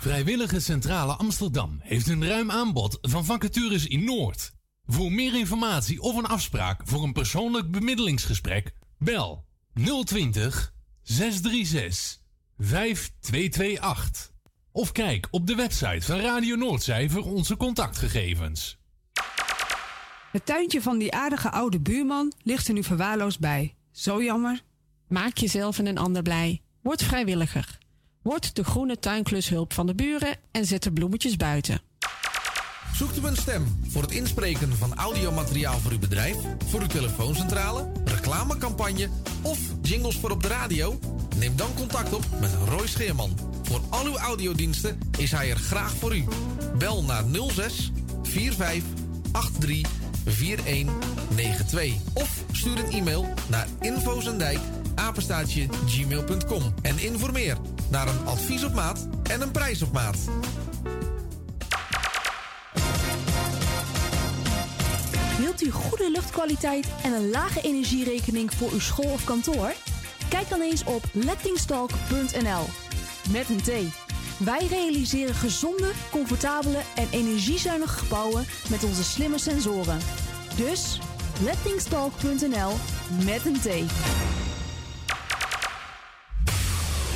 Vrijwillige Centrale Amsterdam heeft een ruim aanbod van vacatures in Noord. Voor meer informatie of een afspraak voor een persoonlijk bemiddelingsgesprek, bel 020 636 5228. Of kijk op de website van Radio Noordzij voor onze contactgegevens. Het tuintje van die aardige oude buurman ligt er nu verwaarloosd bij. Zo jammer. Maak jezelf en een ander blij. Word vrijwilliger. Word de groene tuinklushulp van de buren en zet de bloemetjes buiten. Zoekt u een stem voor het inspreken van audiomateriaal voor uw bedrijf, voor uw telefooncentrale, reclamecampagne of jingles voor op de radio? Neem dan contact op met Roy Scheerman. Voor al uw audiodiensten is hij er graag voor u. Bel naar 06 45 83 4192 of stuur een e-mail naar infozendijk apenstaatje gmail.com en informeer naar een advies op maat en een prijs op maat. Wilt u goede luchtkwaliteit en een lage energierekening voor uw school of kantoor? Kijk dan eens op lettingstalk.nl. Met een T. Wij realiseren gezonde, comfortabele en energiezuinige gebouwen met onze slimme sensoren. Dus lettingstalk.nl met een T.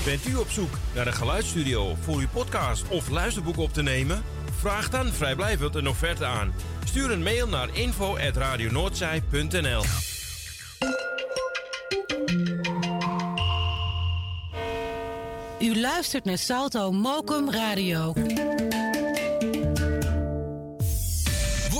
Bent u op zoek naar een geluidsstudio voor uw podcast of luisterboek op te nemen? Vraag dan vrijblijvend een offerte aan. Stuur een mail naar info.radionoordzij.nl U luistert naar Salto Mokum Radio.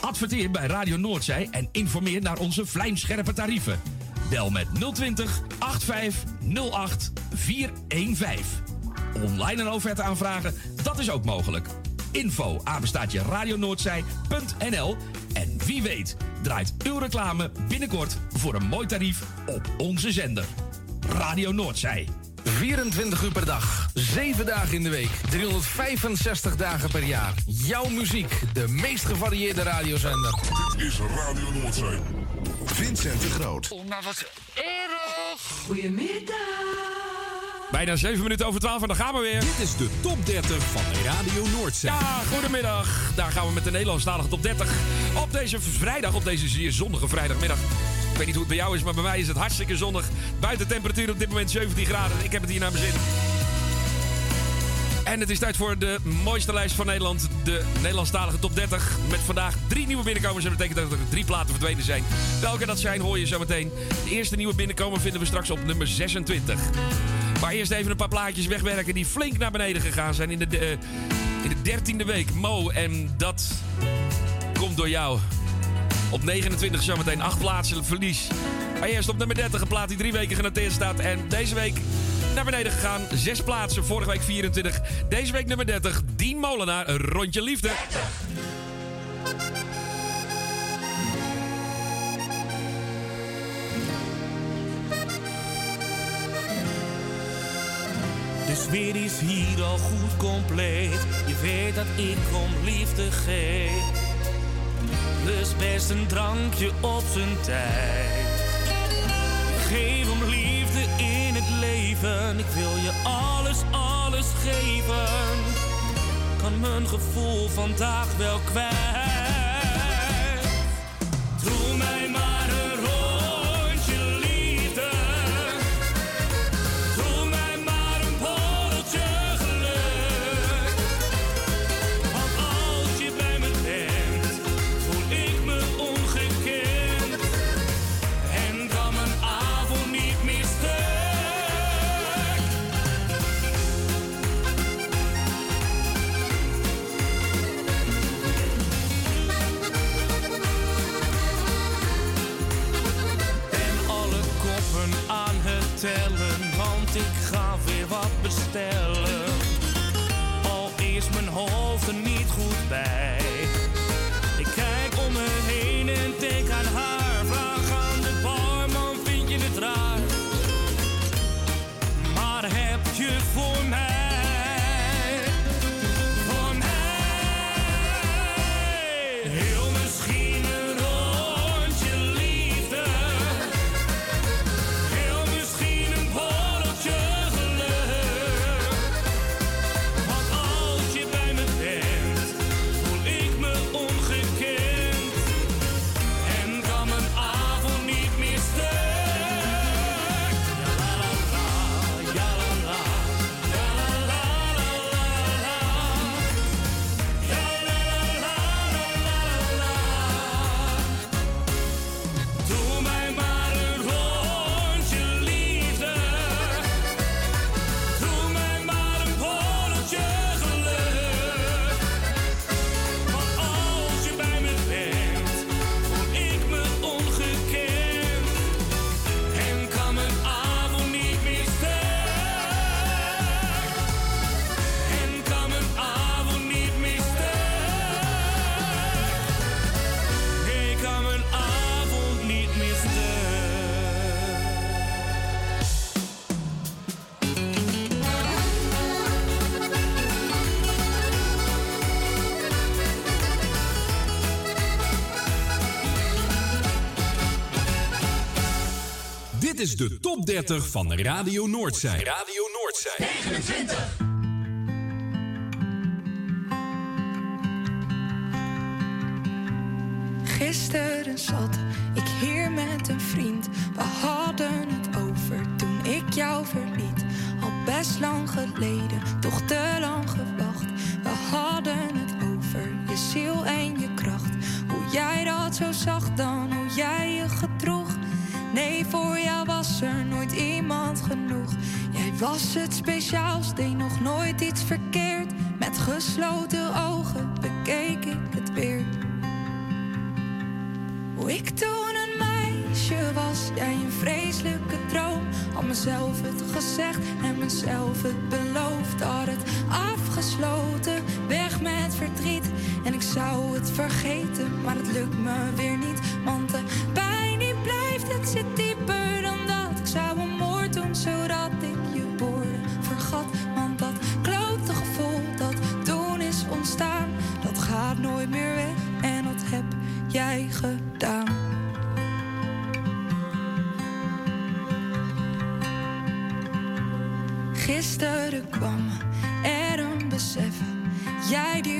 Adverteer bij Radio Noordzij en informeer naar onze vlijmscherpe tarieven. Bel met 020 8508 415. Online een offerte aanvragen, dat is ook mogelijk. Info apenstaatje radionoordzij.nl En wie weet draait uw reclame binnenkort voor een mooi tarief op onze zender. Radio Noordzij. 24 uur per dag, 7 dagen in de week, 365 dagen per jaar. Jouw muziek, de meest gevarieerde radiozender. Dit is Radio Noordzee. Vincent de Groot. Oh, nou wat erg. Goedemiddag. Bijna 7 minuten over 12 en dan gaan we weer. Dit is de top 30 van Radio Noordzee. Ja, goedemiddag. Daar gaan we met de Nederlandstalige top 30. Op deze vrijdag, op deze zeer zonnige vrijdagmiddag. Ik weet niet hoe het bij jou is, maar bij mij is het hartstikke zonnig. Buiten temperatuur op dit moment 17 graden. Ik heb het hier naar mijn zin. En het is tijd voor de mooiste lijst van Nederland. De Nederlandstalige top 30. Met vandaag drie nieuwe binnenkomers. En dat betekent dat er drie platen verdwenen zijn. Welke dat zijn, hoor je zo meteen. De eerste nieuwe binnenkomer vinden we straks op nummer 26. Maar eerst even een paar plaatjes wegwerken die flink naar beneden gegaan zijn in de, de in de dertiende week. Mo, en dat komt door jou. Op 29 zometeen acht plaatsen verlies. Maar eerst op nummer 30 een plaat die drie weken genoteerd staat. En deze week naar beneden gegaan. Zes plaatsen, vorige week 24. Deze week nummer 30, Dien Molenaar, een rondje liefde. De sfeer is hier al goed compleet. Je weet dat ik om liefde geef dus best een drankje op zijn tijd. Geef om liefde in het leven, ik wil je alles, alles geven. Kan mijn gevoel vandaag wel kwijt. Doe mij maar. is de top 30 van Radio Noordzij. Radio Noordzij. 29. jij die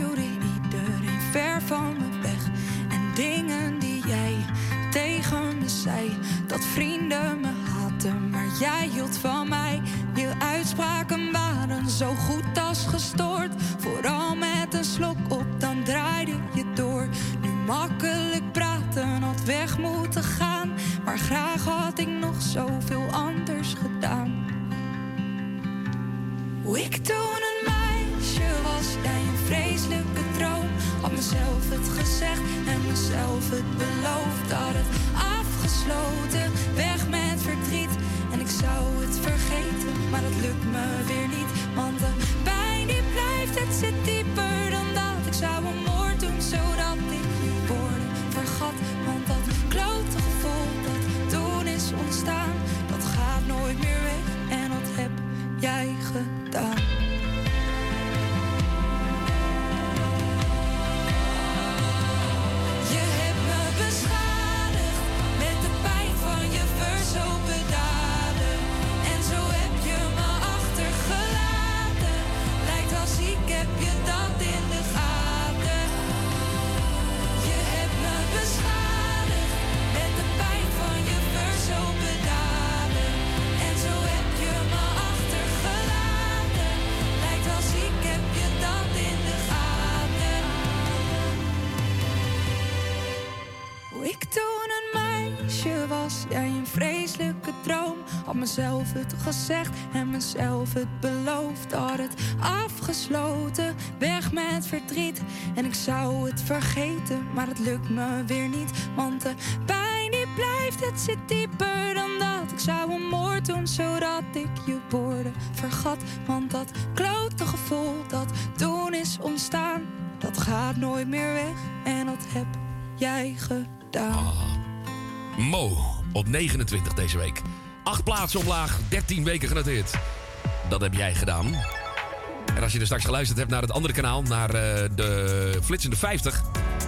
mezelf het gezegd en mezelf het beloofd. Had het afgesloten, weg met verdriet. En ik zou het vergeten, maar het lukt me weer niet. Want de pijn die blijft, het zit dieper dan dat. Ik zou een moord doen, zodat ik je woorden vergat. Want dat klote gevoel dat toen is ontstaan, dat gaat nooit meer weg. En dat heb jij gedaan. Mo op 29 deze week. Acht plaatsen omlaag, 13 weken genoteerd. Dat heb jij gedaan. En als je er straks geluisterd hebt naar het andere kanaal, naar eh, de Flitsende 50...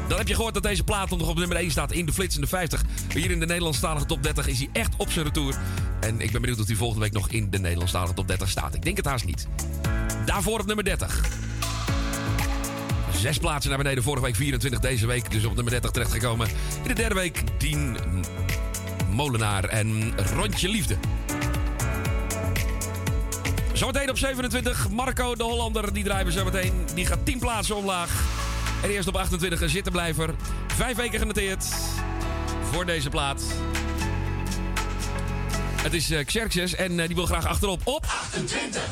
dan heb je gehoord dat deze plaat nog op nummer 1 staat in de Flitsende 50. Hier in de Nederlandstalige top 30 is hij echt op zijn retour. En ik ben benieuwd of hij volgende week nog in de Nederlandstalige top 30 staat. Ik denk het haast niet. Daarvoor op nummer 30. Zes plaatsen naar beneden. Vorige week 24, deze week dus op nummer 30 terechtgekomen. In de derde week Dien Molenaar en Rondje Liefde. Zometeen op 27, Marco de Hollander. Die draaien zometeen. Die gaat 10 plaatsen omlaag. En eerst op 28 een zittenblijver. Vijf weken genoteerd voor deze plaat. Het is uh, Xerxes en uh, die wil graag achterop op... 28.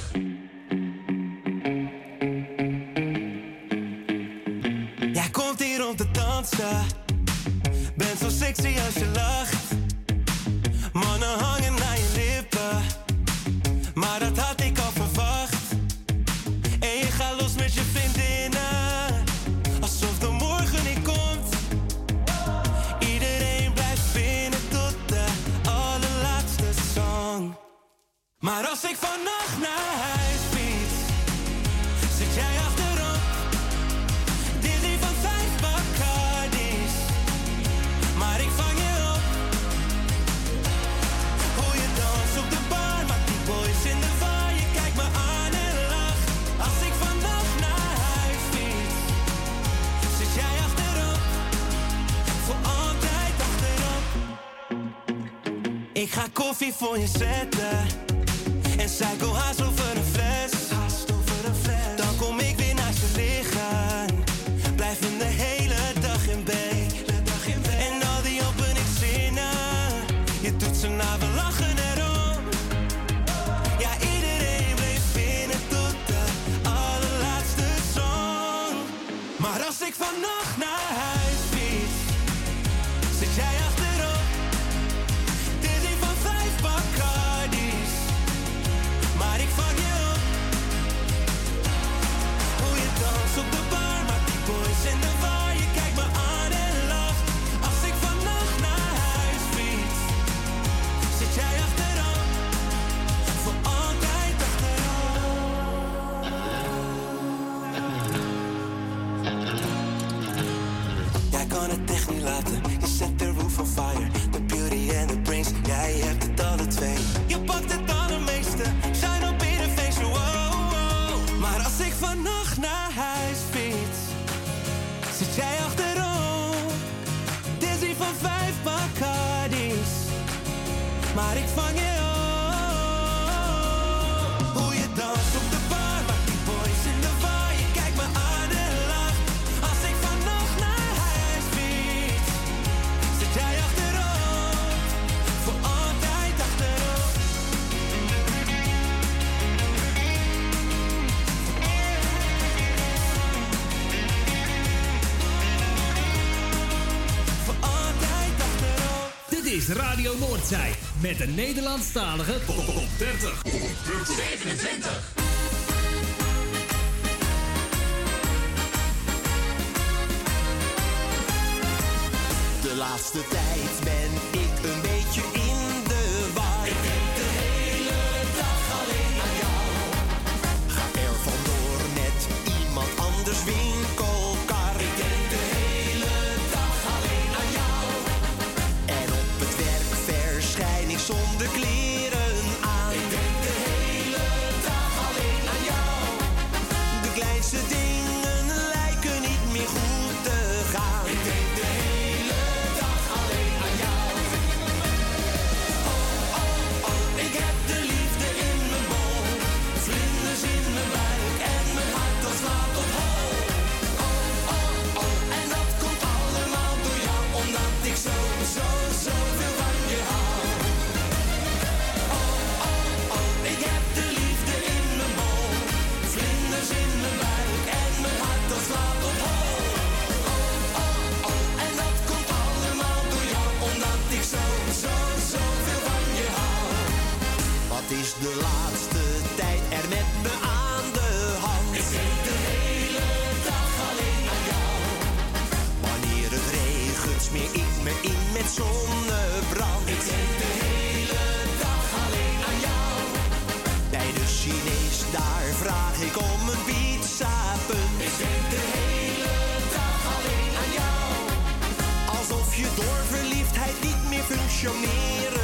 Jij komt hier om te dansen. Bent zo sexy als je lacht. Hangen naar je lippen. Maar dat had ik al verwacht. En je gaat los met je vriendinnen. Alsof de morgen niet komt. Iedereen blijft binnen tot de allerlaatste song. Maar als ik vannacht naar huis Ik ga koffie voor je zetten. En psycho haast over een fles. Dan kom ik weer naast je liggen. Blijven de hele dag in bed. En al die openingszinnen. Je doet ze na, we lachen erom. Ja, iedereen bleef binnen tot de allerlaatste song. Maar als ik vannacht fire. Is Radio Noordzij met de Nederlandstalige Top 30. 27. De laatste tijd de laatste tijd er met me aan de hand. Ik denk de hele dag alleen aan jou. Wanneer het regent, smeer ik me in met zonnebrand. Ik denk de hele dag alleen aan jou. Bij de Chinees, daar vraag ik om een pizza. Ik denk de hele dag alleen aan jou. Alsof je door verliefdheid niet meer functioneren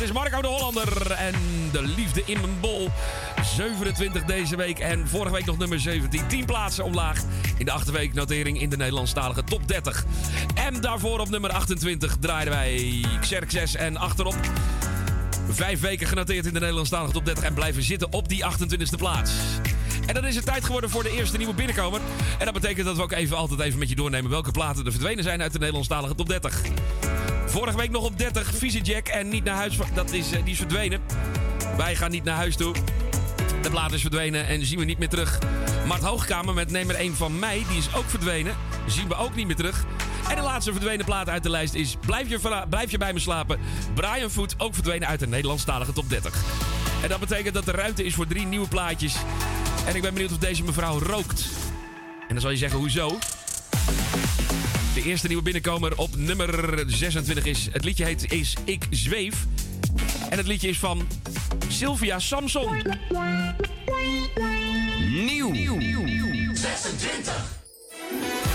het is Marco de Hollander en de liefde in mijn bol. 27 deze week en vorige week nog nummer 17. 10 plaatsen omlaag in de achterweek notering in de Nederlandstalige top 30. En daarvoor op nummer 28 draaiden wij Xerxes en achterop... Vijf weken genoteerd in de Nederlandstalige top 30 en blijven zitten op die 28e plaats. En dan is het tijd geworden voor de eerste nieuwe binnenkomer. En dat betekent dat we ook even, altijd even met je doornemen welke platen er verdwenen zijn uit de Nederlandstalige top 30. Vorige week nog op 30 Visie en niet naar huis. Dat is, eh, die is verdwenen. Wij gaan niet naar huis toe. De plaat is verdwenen en zien we niet meer terug. Mart Hoogkamer met nummer 1 van mij, die is ook verdwenen. Zien we ook niet meer terug. En de laatste verdwenen plaat uit de lijst is Blijf je, bij me slapen. Brian Foot, ook verdwenen uit de Nederlandstalige top 30. En dat betekent dat er ruimte is voor drie nieuwe plaatjes. En ik ben benieuwd of deze mevrouw rookt. En dan zal je zeggen, hoezo? De eerste nieuwe binnenkomer op nummer 26 is... Het liedje heet is Ik Zweef. En het liedje is van Sylvia Samson. Nieuw. 26.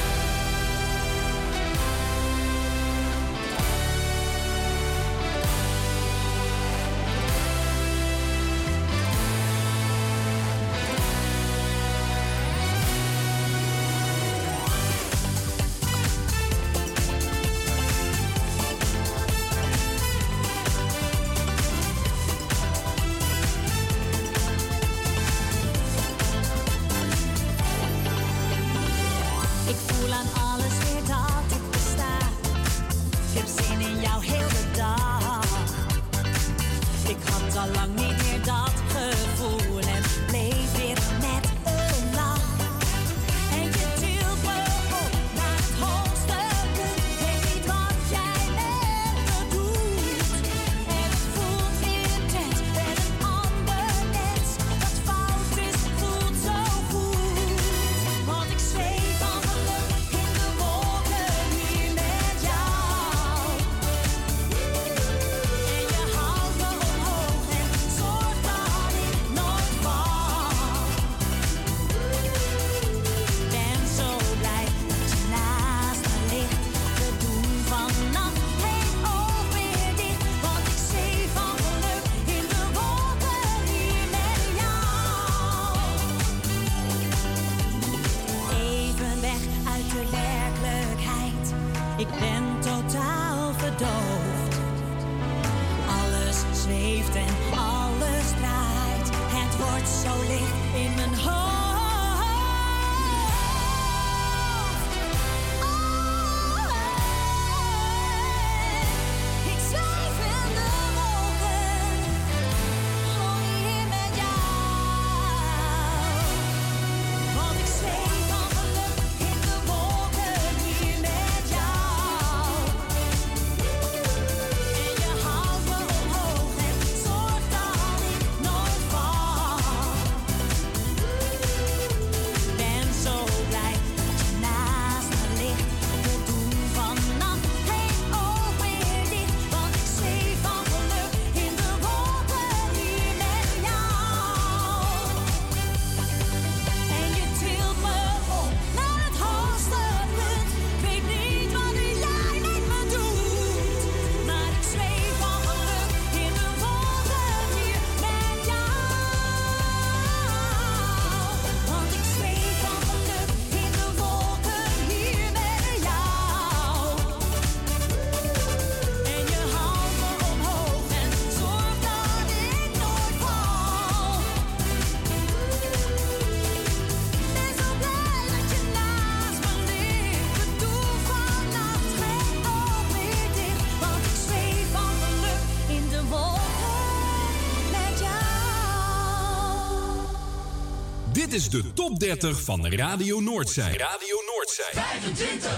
Is de top 30 van Radio Noordzij. Radio Noordzij. 25.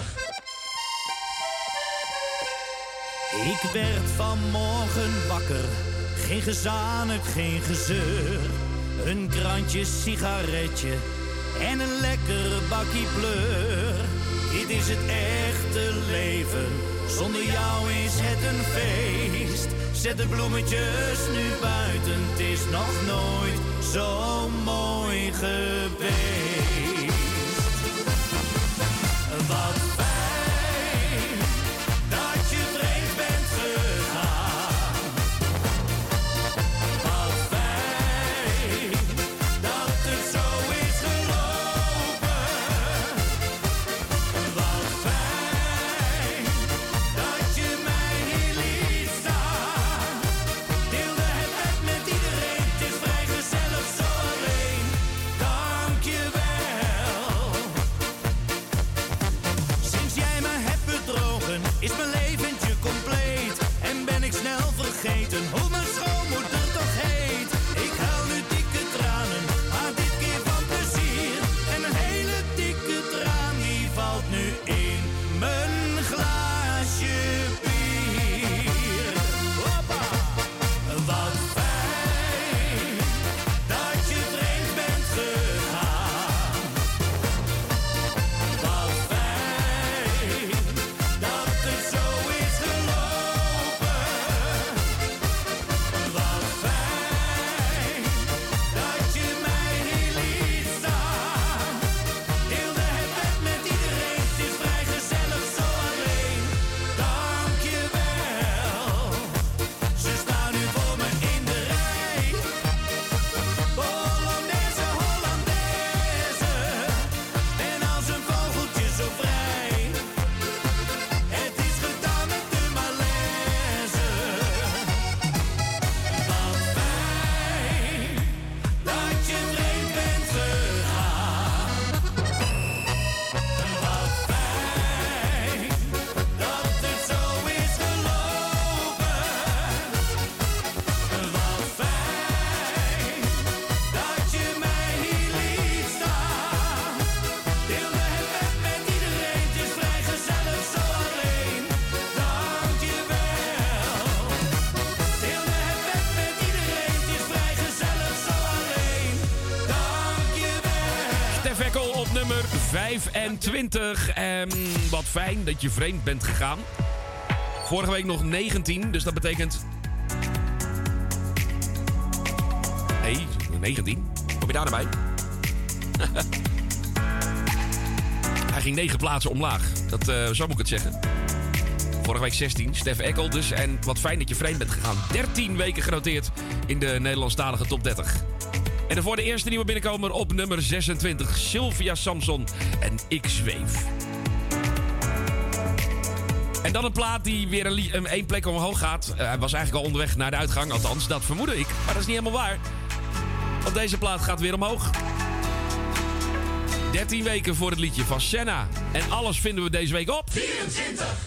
Ik werd vanmorgen wakker, geen gezanik, geen gezeur. Een krantje sigaretje en een lekker bakkie pleur. Dit is het echte leven, zonder jou is het een feest. Zet de bloemetjes nu buiten, het is nog nooit zo mooi geweest. Wat 25. En wat fijn dat je vreemd bent gegaan. Vorige week nog 19, dus dat betekent... Nee, 19. Kom je daar naar bij? Hij ging 9 plaatsen omlaag. Dat, eh, zo moet ik het zeggen. Vorige week 16, Stef Ekkel dus. En wat fijn dat je vreemd bent gegaan. 13 weken genoteerd in de Nederlandstalige top 30. En voor de eerste nieuwe binnenkomer op nummer 26. Sylvia Samson Ik Zweef. En dan een plaat die weer een, een plek omhoog gaat. Eh, hij was eigenlijk al onderweg naar de uitgang, althans, dat vermoedde ik. Maar dat is niet helemaal waar. Want deze plaat gaat weer omhoog. 13 weken voor het liedje van Senna. En alles vinden we deze week op. 24.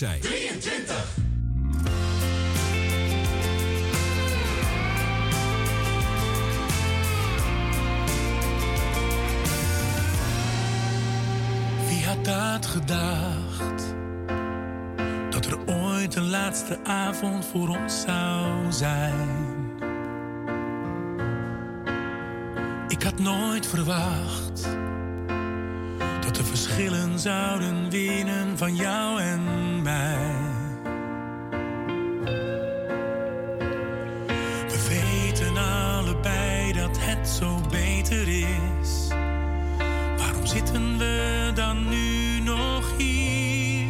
Radio Noordzij. 23. Wie had dat gedacht? Dat er ooit een laatste avond voor ons zou zijn. Ik had nooit verwacht dat de verschillen zouden winnen van jou en We weten allebei dat het zo beter is. Waarom zitten we dan nu nog hier?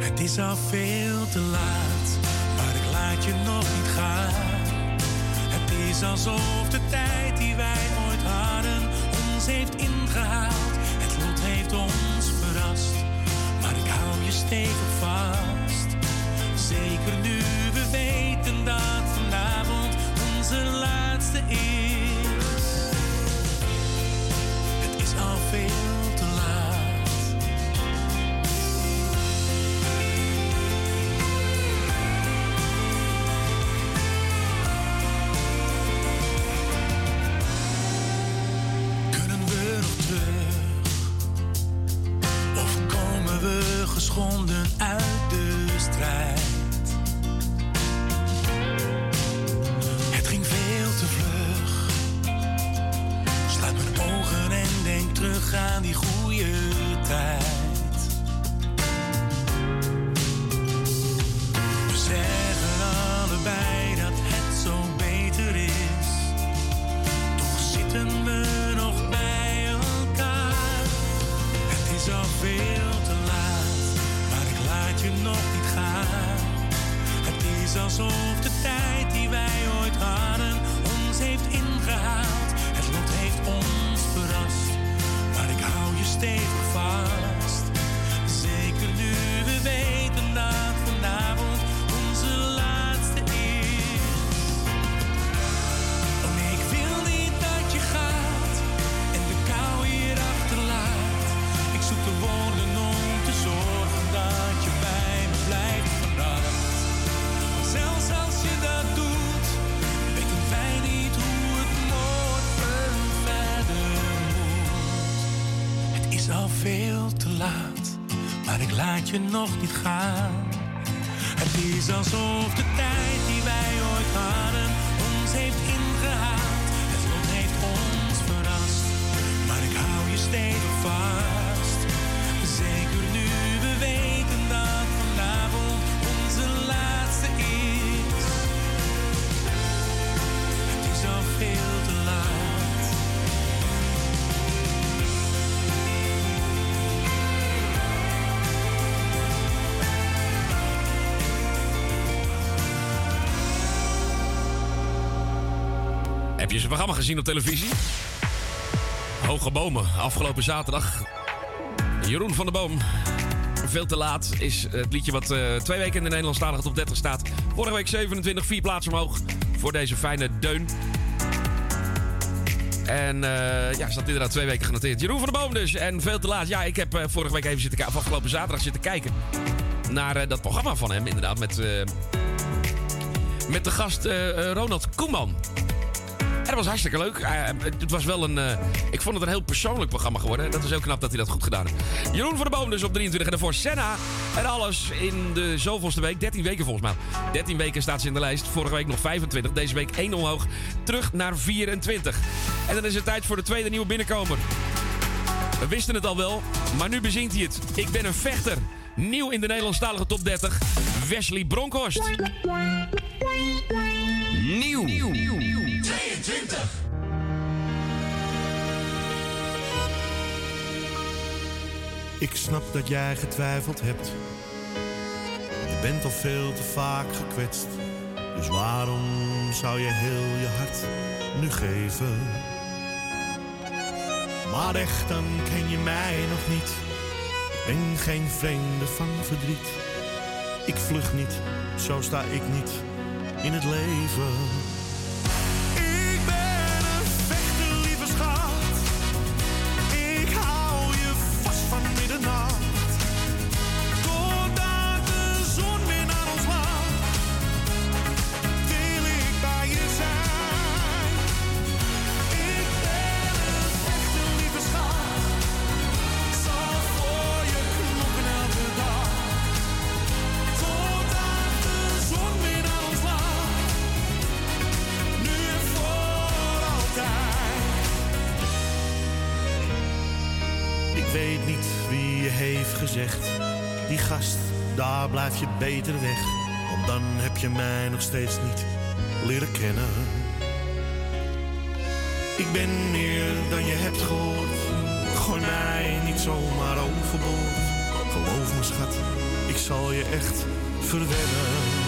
Het is al veel te laat, maar ik laat je nog niet gaan. Het is alsof de tijd die wij ooit hadden ons heeft ingehaald. Het lot heeft ons verrast, maar ik hou je stevig je nog niet gaan. Het is alsof gezien op televisie? Hoge Bomen, afgelopen zaterdag. Jeroen van der Boom. Veel te laat is het liedje wat eh, twee weken in de Nederlandstalige top 30 staat. Vorige week 27, vier plaatsen omhoog voor deze fijne deun. En eh, ja, staat inderdaad twee weken genoteerd. Jeroen van der Boom dus. En veel te laat. Ja, ik heb eh, vorige week even zitten afgelopen zaterdag zitten kijken naar dat programma van hem. Inderdaad, met, met de gast Ronald Koeman. Dat was hartstikke leuk. Eh, het was wel een. eh, ik vond het een heel persoonlijk programma geworden. Dat is heel knap dat hij dat goed gedaan heeft. Jeroen van der Boom dus op 23 en daarvoor Senna. En alles in de zoveelste week. 13 weken volgens mij. 13 weken staat ze in de lijst. Vorige week nog 25. Deze week 1 omhoog. Terug naar 24. En dan is het tijd voor de tweede nieuwe binnenkomer. We wisten het al wel, maar nu bezingt hij het. Ik ben een vechter. Nieuw in de Nederlandstalige top 30. Wesley Bronkhorst. Nieuw. 22. Ik snap dat jij getwijfeld hebt. Je bent al veel te vaak gekwetst. Dus waarom zou je heel je hart nu geven? Maar echt, dan ken je mij nog niet. Ik ben geen vreemde van verdriet. Ik vlug niet, zo sta ik niet in het leven. je mij nog steeds niet leren kennen. Ik ben meer dan je hebt gehoord. Gooi mij niet zomaar overboord. Geloof me, schat, ik zal je echt verwennen.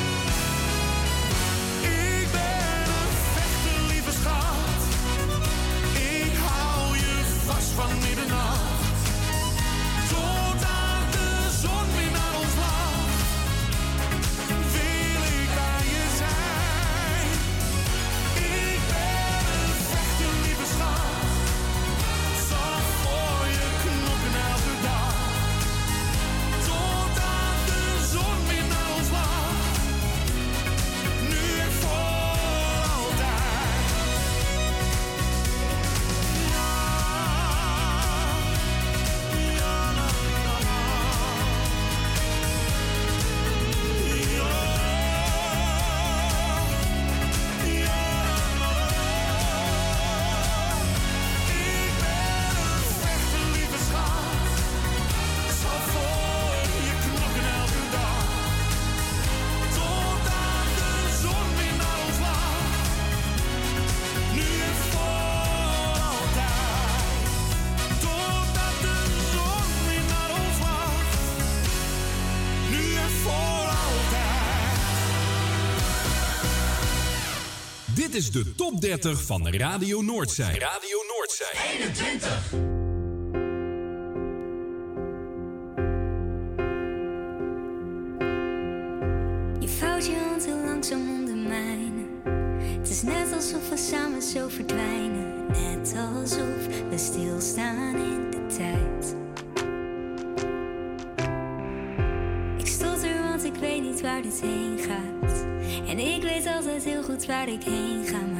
Dit is de top 30 van Radio Noordzij. Radio Noordzij. 21. waar ik heen ga.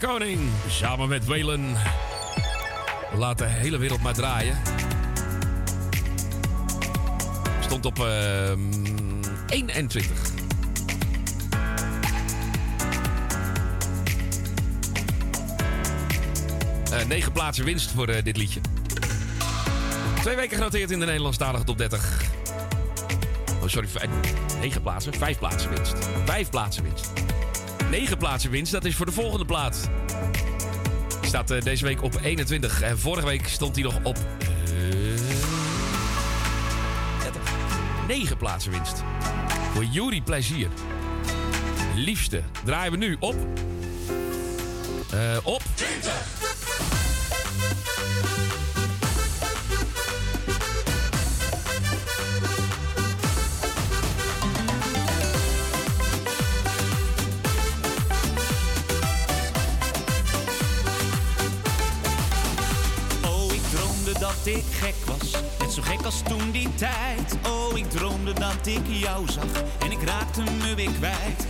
de Koning samen met Welen. Laat de hele wereld maar draaien. Stond op uh, 21. Uh, 9 plaatsen winst voor eh, dit liedje. Twee weken genoteerd in de Nederlandstalige top 30. Oh, sorry, 9 plaatsen. 5 plaatsen winst. 5 plaatsen winst. 9 plaatsen winst. Dat is voor de volgende plaats. Die staat eh, deze week op 21. En vorige week stond hij nog op... Eh, 9 plaatsen winst. Voor Jury Plezier. Liefste draaien we nu op... Uh, op... 20! dat ik gek was, net zo gek als toen die tijd. Oh, ik droomde dat ik jou zag en ik raakte me weer kwijt.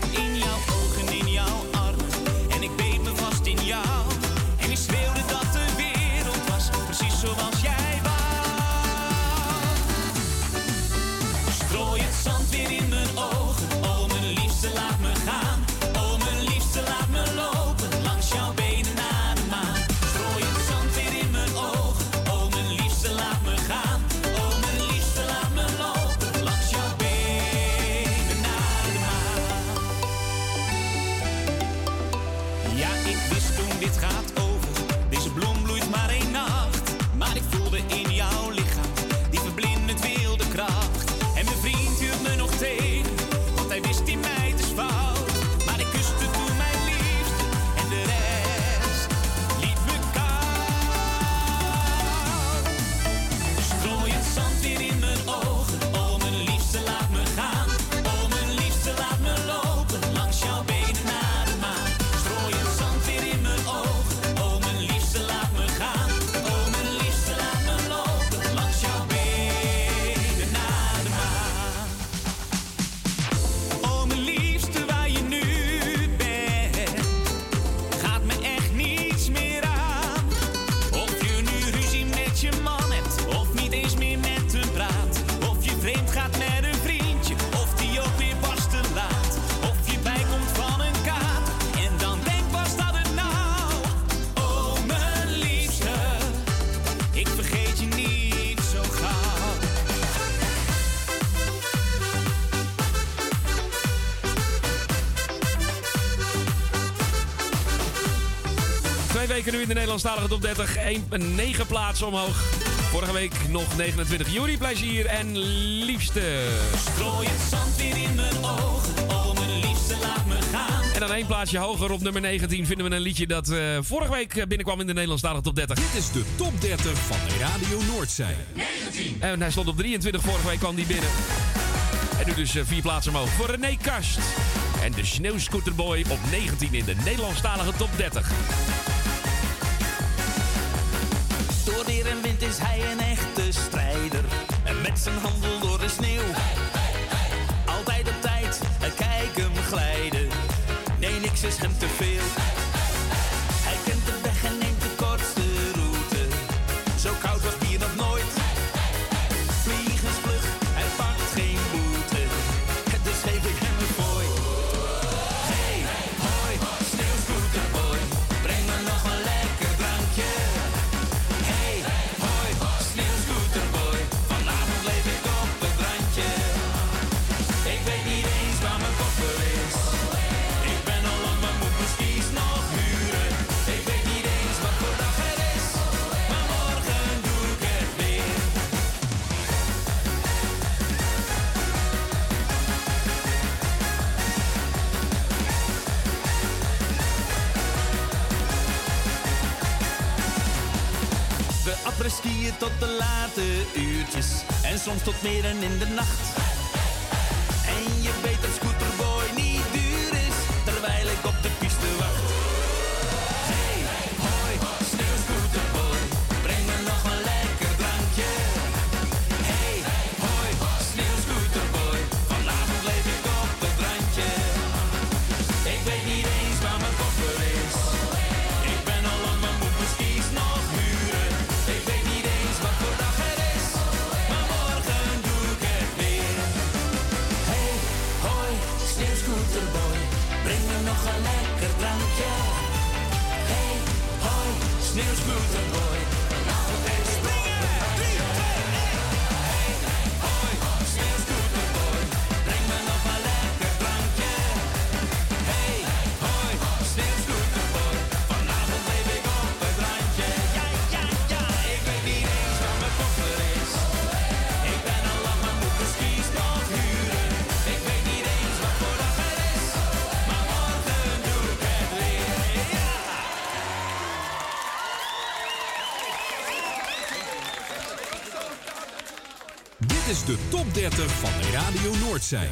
Nederlandstalige top 30. 9 plaatsen omhoog. Vorige week nog 29. juli Plezier en Liefste. Strooi het zand weer in mijn ogen. Oh, mijn liefste, laat me gaan. En dan één plaatsje hoger op nummer 19 vinden we een liedje dat eh, vorige week eh, binnenkwam in de Nederlandstalige top 30. Dit is de top 30 van Radio Noordzee. 19. En hij stond op 23 vorige week, kwam die binnen. En nu dus eh, vier plaatsen omhoog voor René Kast. En de Sneeuwscooterboy op 19 in de Nederlandstalige top 30. is hij een echte strijder. En met zijn handel door de sneeuw. Altijd op tijd, kijk hem glijden. Nee, niks is hem te veel. Après skiën tot de late uurtjes en soms tot meer en in de nacht. Noordzij.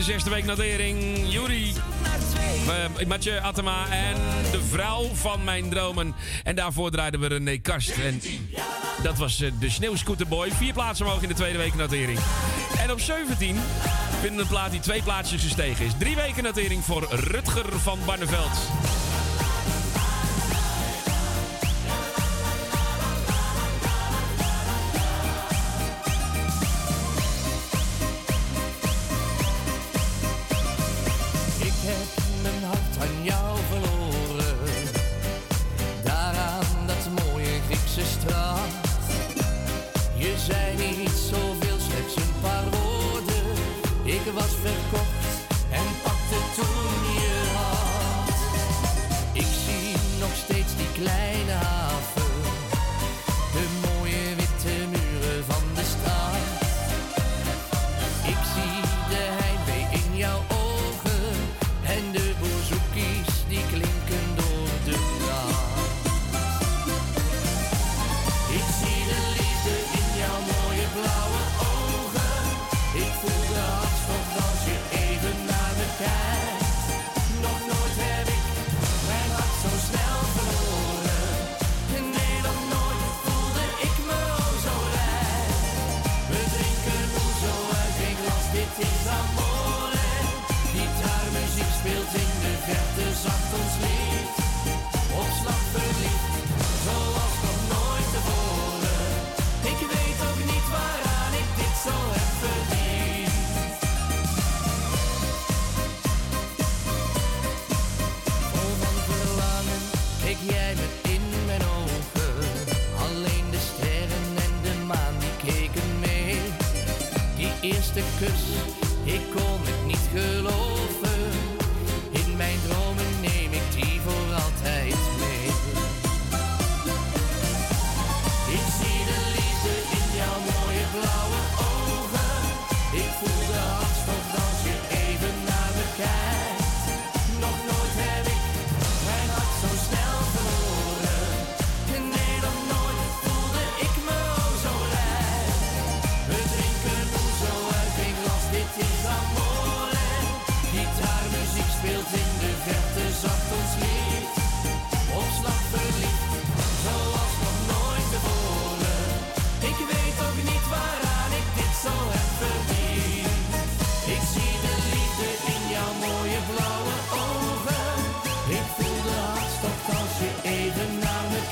de zesde week nadering. Juri, uh, Atema en de vrouw van mijn dromen. En daarvoor draaiden we René Karst. En dat was uh, de Sneeuwscooterboy. Vier plaatsen omhoog in de tweede week notering. En op 17 vinden een plaat die twee plaatsjes gestegen is. Drie weken notering voor Rutger van Barneveld. eerste kus. Ik kon het niet geloven in mijn droom.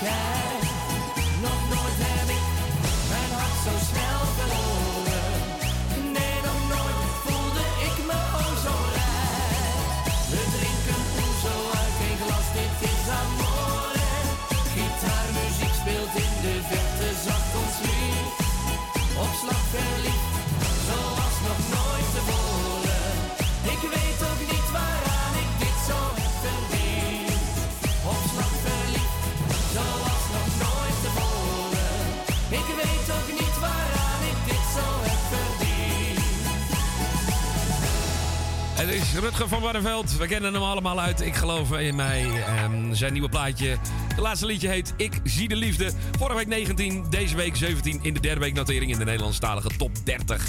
night Het is Rutger van Warrenveld. We kennen hem allemaal uit Ik geloof in mij. En zijn nieuwe plaatje. De laatste liedje heet Ik zie de liefde. Vorige week 19, deze week 17 in de derde week notering in de Nederlandstalige top 30.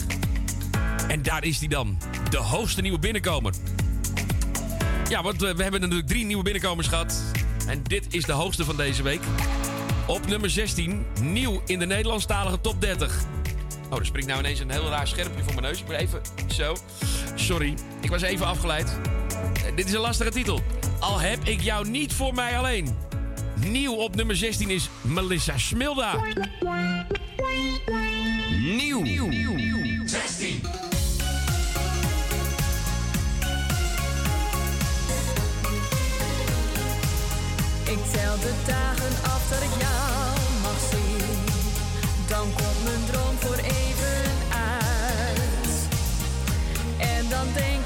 En daar is hij dan. De hoogste nieuwe binnenkomer. Ja, want eh, we hebben natuurlijk drie nieuwe binnenkomers gehad. En dit is de hoogste van deze week. Op nummer 16, nieuw in de Nederlandstalige top 30. Oh, er springt nou ineens een heel raar schermpje voor mijn neus. Ik moet even... Zo. Sorry. Ik was even afgeleid. Eh, dit is een lastige titel. Al heb ik jou niet voor mij alleen. Nieuw op nummer 16 is Melissa Smilda. Nieuw. 16. Ik tel de dagen af dat ik jou mag zien. Dan komt mijn droom dan denk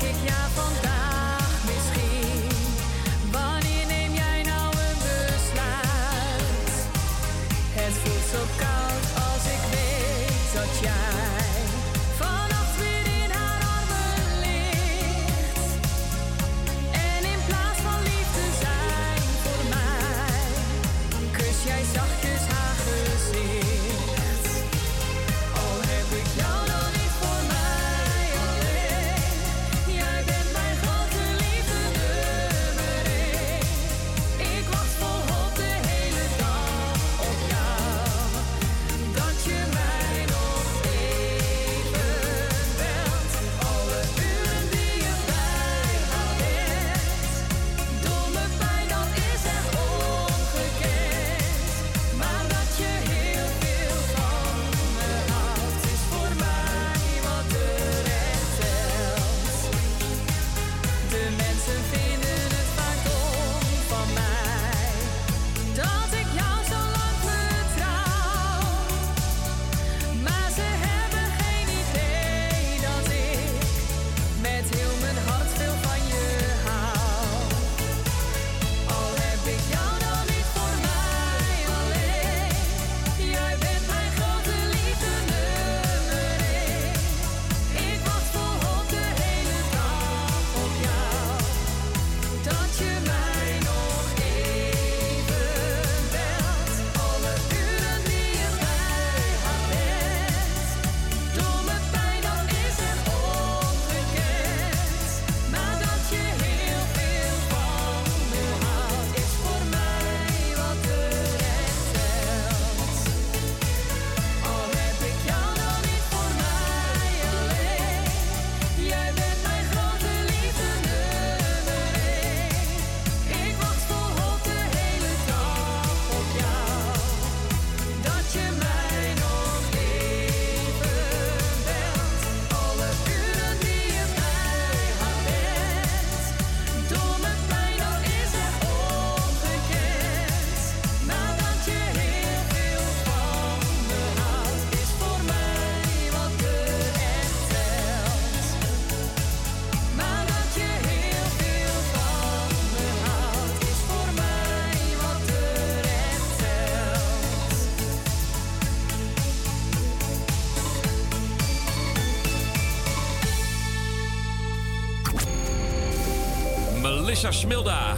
Melissa Smilda.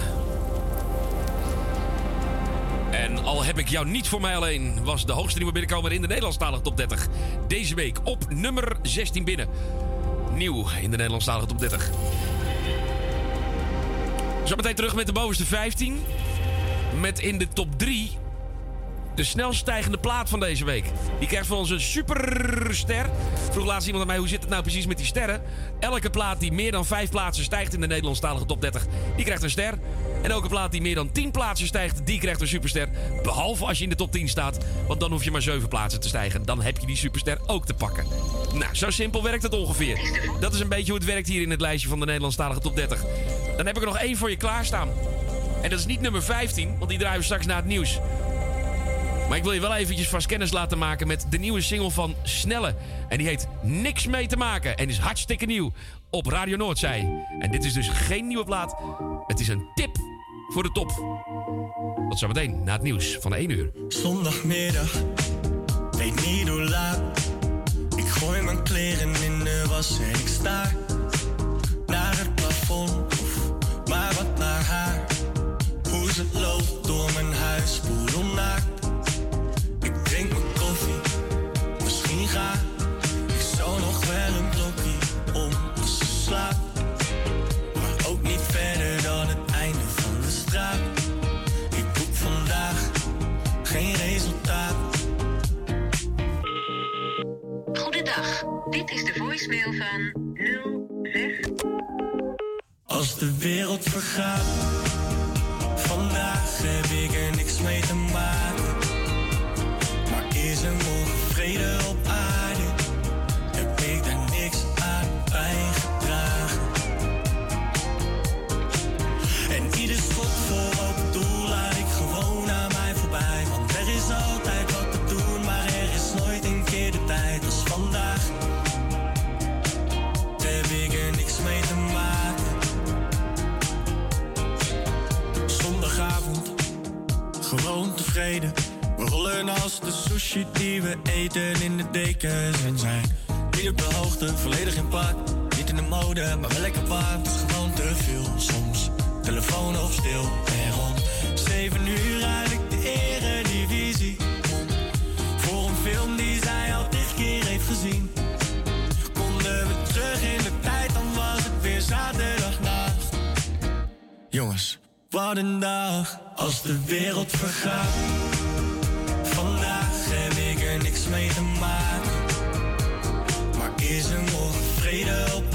En al heb ik jou niet voor mij alleen, was de hoogste nieuwe binnenkomer in de Nederlandstalige top 30. Deze week op nummer 16 binnen. Nieuw in de Nederlandstalige top 30. Zometeen terug met de bovenste 15. Met in de top 3 de snelst stijgende plaat van deze week. Die krijgt van ons een superster. Vroeg laatst iemand aan mij, hoe zit het nou precies met die sterren? Elke plaat die meer dan 5 plaatsen stijgt in de Nederlandstalige top 30, die krijgt een ster. En elke plaat die meer dan 10 plaatsen stijgt, die krijgt een superster. Behalve als je in de top 10 staat, want dan hoef je maar 7 plaatsen te stijgen. Dan heb je die superster ook te pakken. Nou, zo simpel werkt het ongeveer. Dat is een beetje hoe het werkt hier in het lijstje van de Nederlandstalige top 30. Dan heb ik er nog één voor je klaarstaan. En dat is niet nummer 15, want die draaien we straks na het nieuws. Maar ik wil je wel eventjes vast kennis laten maken met de nieuwe single van Snelle. En die heet Niks mee te maken en is hartstikke nieuw op Radio Noordzij. En dit is dus geen nieuwe plaat. Het is een tip voor de top. Tot zometeen na het nieuws van 1 uur. Zondagmiddag, weet niet hoe laat. Ik gooi mijn kleren in de was en ik sta naar het plafond. Maar wat naar haar. Hoe ze loopt door mijn huis. Van 06. Als de wereld vergaat, We rollen als de sushi die we eten in de dekens en zijn. Niet op de hoogte, volledig in pak. Niet in de mode, maar wel lekker. Het is gewoon te veel soms. Telefoon op stil en rond. Zeven uur rijd ik de eredivisie. Voor een film die zij al tig keer heeft gezien. Konden we terug in de tijd, dan was het weer zaterdagnacht. Jongens, wat dag als de wereld vergaat. Vandaag heb ik er niks mee te maken. Maar is er morgen vrede op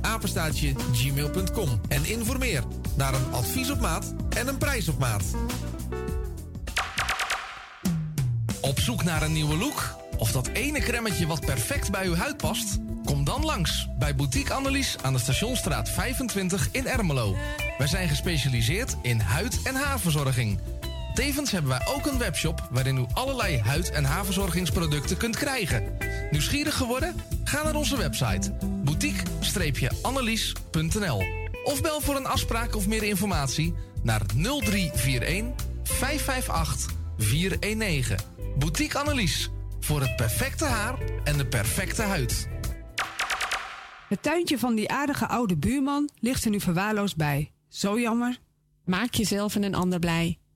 apenstaatje gmail.com en informeer naar een advies op maat en een prijs op maat. Op zoek naar een nieuwe look? Of dat ene kremmetje wat perfect bij uw huid past? Kom dan langs bij Boutique Annelies aan de Stationstraat 25 in Ermelo. Wij zijn gespecialiseerd in huid- en haarverzorging. Tevens hebben wij ook een webshop waarin u allerlei huid- en haarverzorgingsproducten kunt krijgen. Nieuwsgierig geworden? Ga naar onze website boutique-annelies.nl of bel voor een afspraak of meer informatie naar 0341 558 419. Boutique Annelies. Voor het perfecte haar en de perfecte huid. Het tuintje van die aardige oude buurman ligt er nu verwaarloosd bij. Zo jammer. Maak jezelf en een ander blij.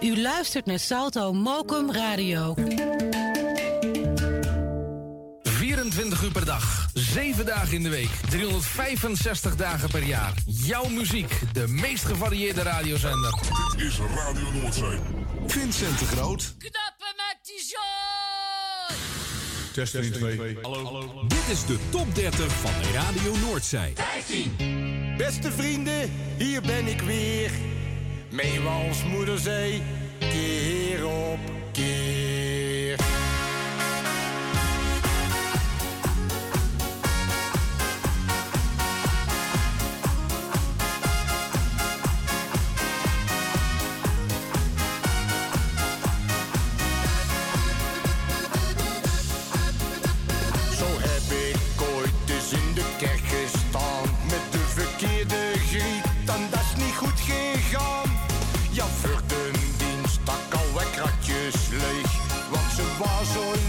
U luistert naar Salto Mokum Radio. 24 uur per dag, 7 dagen in de week, 365 dagen per jaar. Jouw muziek, de meest gevarieerde radiozender. Dit is Radio Noordzee. Vincent de Groot. Knappen met die zooi! Testing 2. Hallo. Dit is de top 30 van Radio Noordzij. 15. Beste vrienden, hier ben ik weer. Meewals moederzee, keer op keer. Ze was zo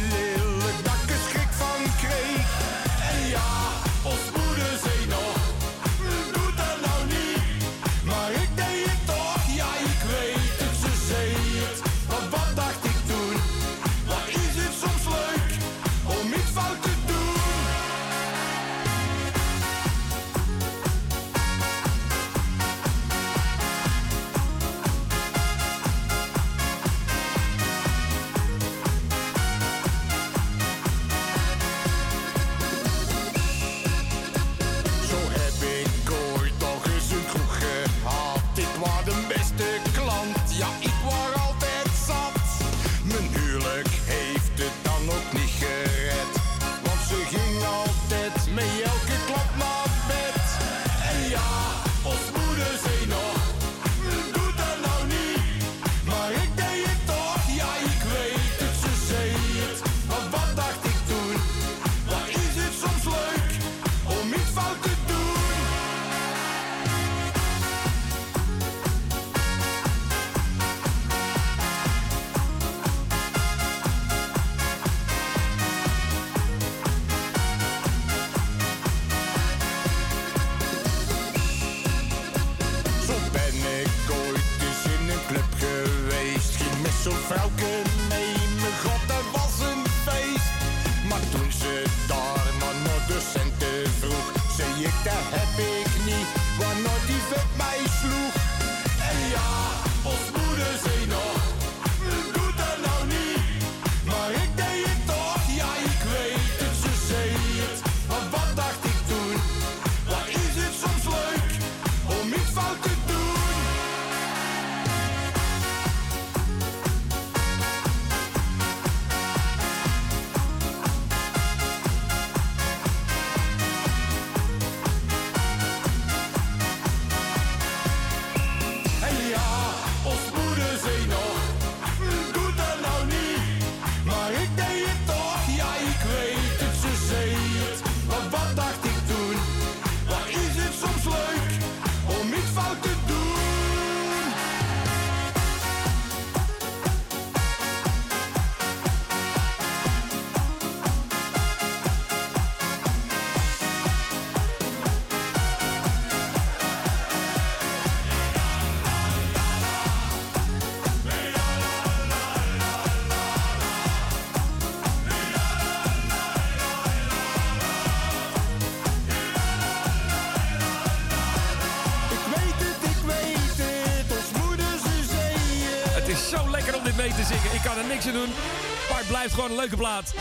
blijft gewoon een leuke plaat.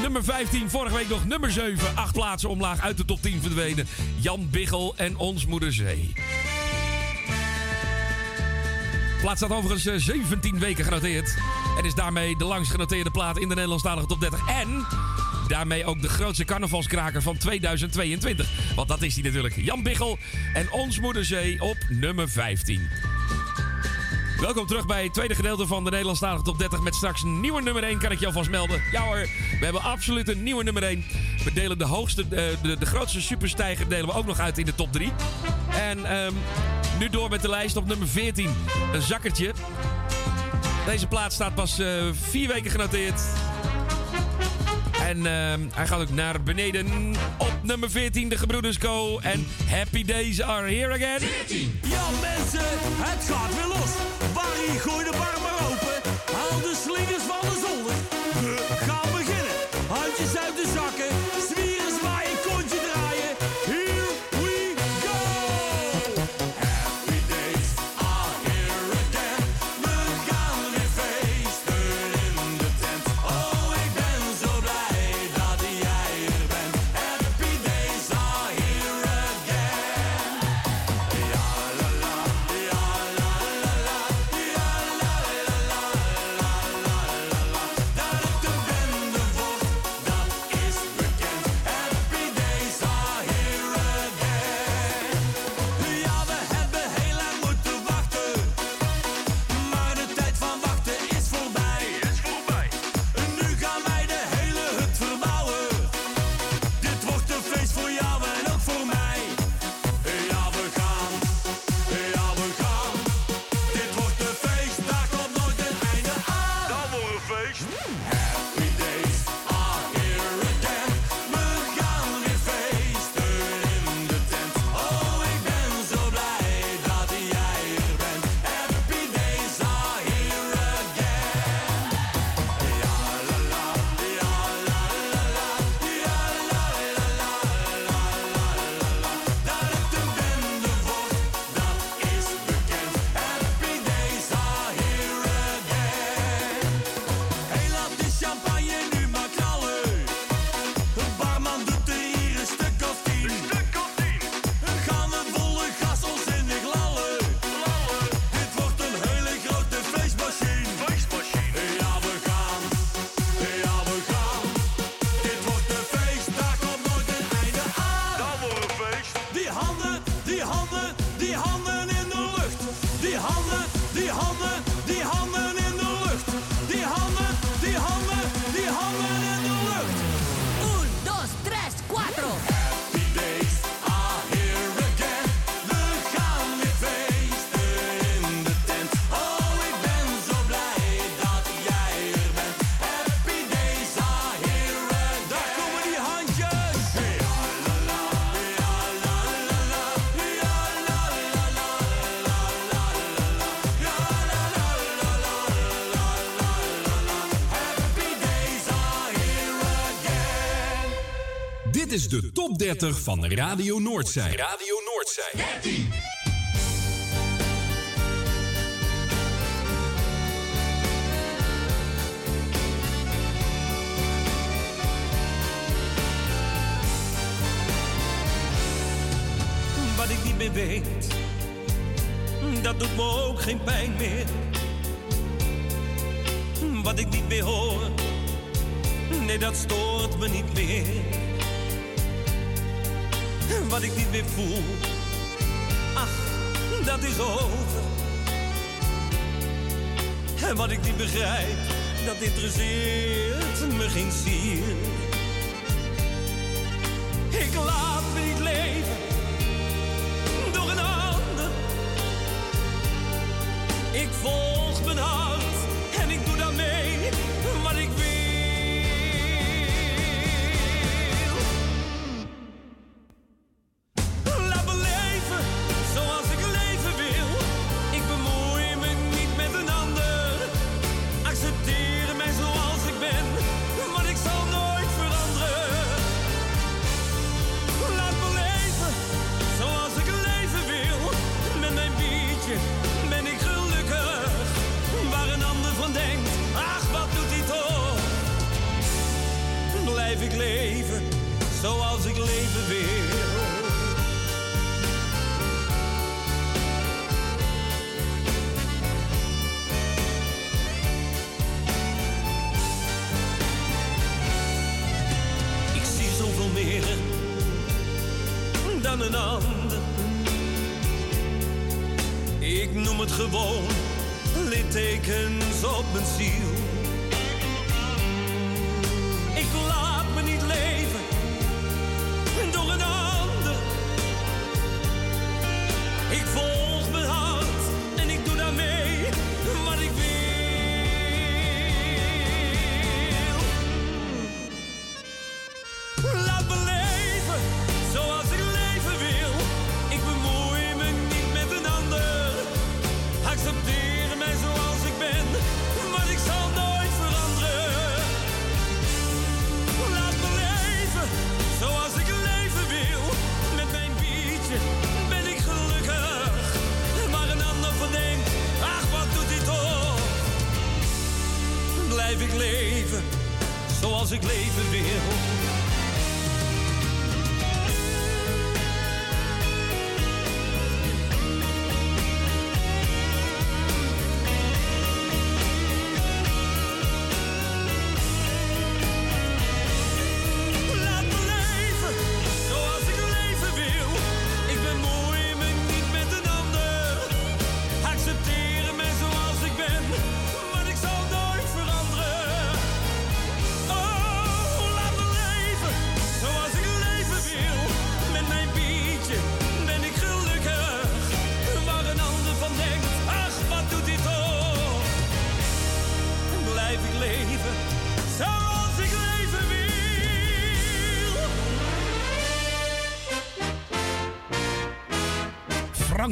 Nummer 15, vorige week nog nummer 7. Acht plaatsen omlaag uit de top 10 verdwenen. Jan Biggel en Ons Moeder Zee. De plaat staat overigens eh, 17 weken genoteerd. En is daarmee de langst genoteerde plaat in de Nederlandstalige top 30. En daarmee ook de grootste carnavalskraker van 2022. Want dat is hij natuurlijk. Jan Biggel en Ons Moeder Zee op nummer 15. Welkom terug bij het tweede gedeelte van de Nederlandstalige top 30 met straks een nieuwe nummer 1, kan ik je alvast melden. Ja hoor, we hebben absoluut een nieuwe nummer 1. We delen de hoogste, eh, de, de grootste superstijger delen we ook nog uit in de top 3. En ehm, nu door met de lijst op nummer 14. Een zakkertje. Deze plaat staat pas eh, vier weken genoteerd. En ehm, hij gaat ook naar beneden. Op nummer 14 de Gebroeders Co. En Happy Days are here again. Ja mensen, het gaat weer los. Barry, gooi de bar maar open. Haal de slingers Dit is de top 30 van Radio Noordzij. Radio Noordzij. 13. Wat ik niet meer weet, dat doet me ook geen pijn meer. Wat ik niet meer hoor, nee dat stoort me niet meer. Wat ik niet meer voel, ach, dat is over. En wat ik niet begrijp, dat interesseert me geen zier.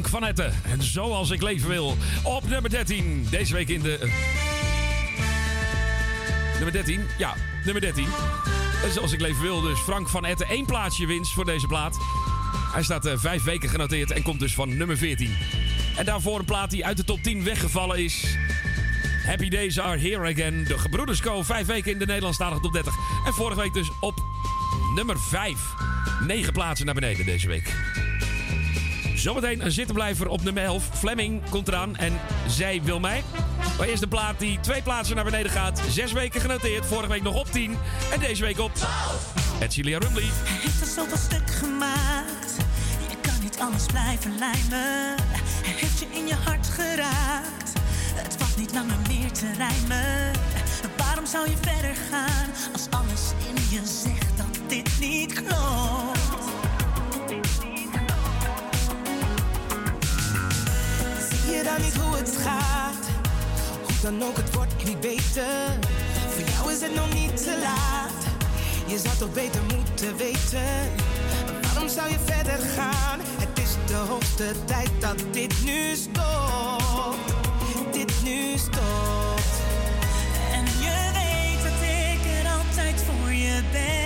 Frank van Etten. En zoals ik leven wil. Op nummer 13. Deze week in de... eh, nummer 13? Ja, nummer 13. En zoals ik leven wil, dus Frank van Etten. één plaatsje winst voor deze plaat. Hij staat eh, vijf weken genoteerd en komt dus van nummer 14. En daarvoor een plaat die uit de top 10 weggevallen is. Happy Days Are Here Again. De Gebroeders Co. Vijf weken in de Nederlandstalige top 30. En vorige week dus op nummer 5. Negen plaatsen naar beneden deze week. Zometeen een zittenblijver op nummer 11. Fleming komt eraan en zij wil mij. Maar eerst de plaat die twee plaatsen naar beneden gaat. Zes weken genoteerd. Vorige week nog op 10. En deze week op 12. Edcilia Rumley. Hij heeft er zoveel stuk gemaakt. Je kan niet anders blijven lijmen. Hij heeft je in je hart geraakt. Het valt niet langer meer te rijmen. Waarom zou je verder gaan als alles in je zegt dat dit niet klopt? Je dan niet hoe het gaat? Hoe dan ook, het wordt niet beter. Voor jou is het nog niet te laat. Je zou toch beter moeten weten. Waarom zou je verder gaan? Het is de hoogste tijd dat dit nu stopt. Dit nu stopt. En je weet dat ik er altijd voor je ben.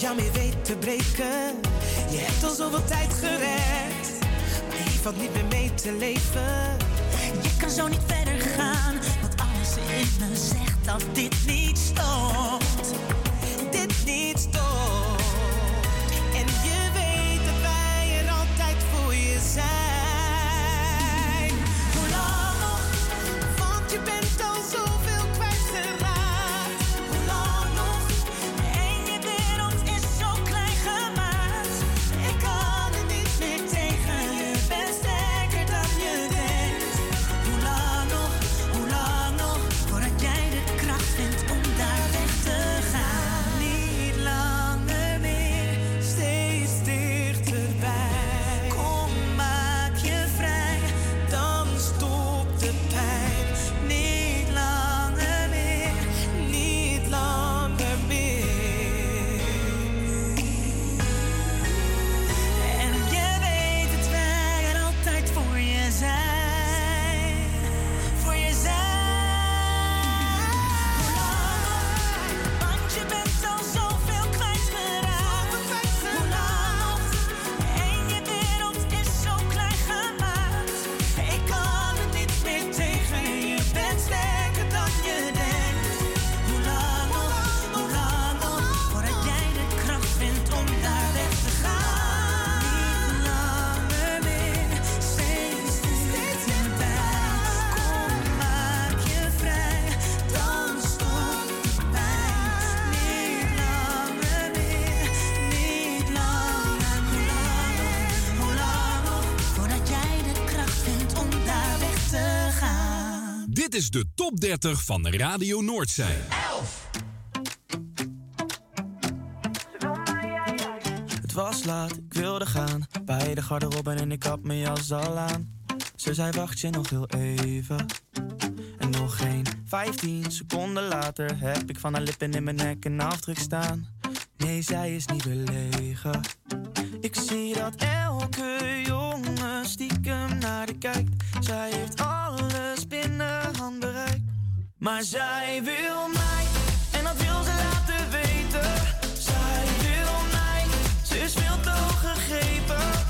Jou meer weet te breken. Je hebt al zoveel tijd gered, maar hier valt niet meer mee te leven. Je kan zo niet verder gaan, want alles in me zegt dat dit niet stopt. Dit niet stopt. Top 30 van Radio Noordzij. Het was laat, ik wilde gaan. Bij de garderobe en ik had mijn jas al aan. Ze zei wacht je nog heel even. En nog geen 15 seconden later heb ik van haar lippen in mijn nek een afdruk staan. Nee, zij is niet belegen. Ik zie dat elke jongen stiekem naar de kijkt. Zij heeft alles. Maar zij wil mij, en dat wil ze laten weten. Zij wil mij, ze is veel te hoog gegrepen.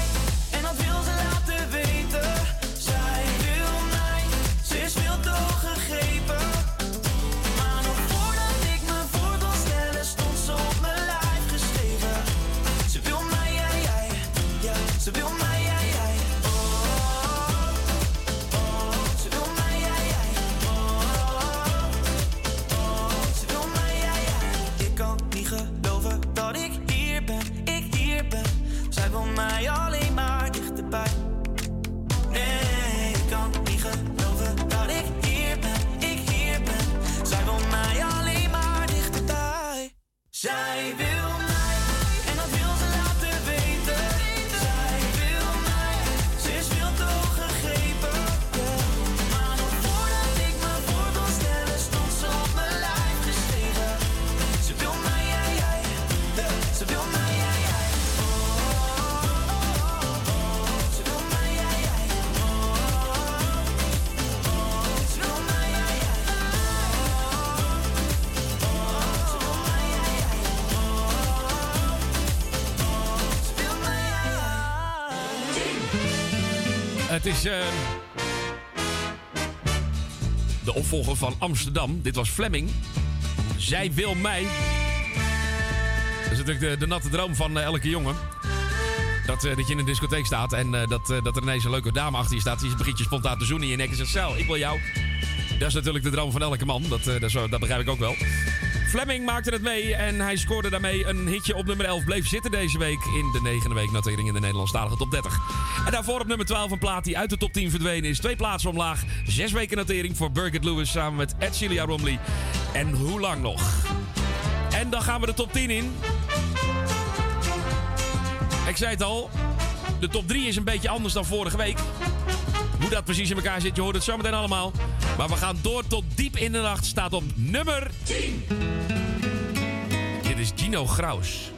Het is eh, de opvolger van Amsterdam. Dit was Fleming. Zij wil mij. Dat is natuurlijk de, natte droom van eh, elke jongen. Dat, eh, dat je in een discotheek staat en dat, dat er ineens een leuke dame achter je staat. Die begint je spontaan te zoenen in je nek en ik wil jou. Dat is natuurlijk de droom van elke man. Dat, dat begrijp ik ook wel. Fleming maakte het mee en hij scoorde daarmee een hitje op nummer 11. Bleef zitten deze week in de negende week notering in de Nederlandstalige top 30. En daarvoor op nummer 12 een plaat die uit de top 10 verdwenen is. Twee plaatsen omlaag. Zes weken notering voor Birgit Lewis samen met Ed Celia Romley. En hoe lang nog? En dan gaan we de top 10 in. Ik zei het al, de top 3 is een beetje anders dan vorige week. Hoe dat precies in elkaar zit, je hoort het zometeen allemaal. Maar we gaan door tot diep in de nacht. Staat op nummer 10. Dit is Gino Graus.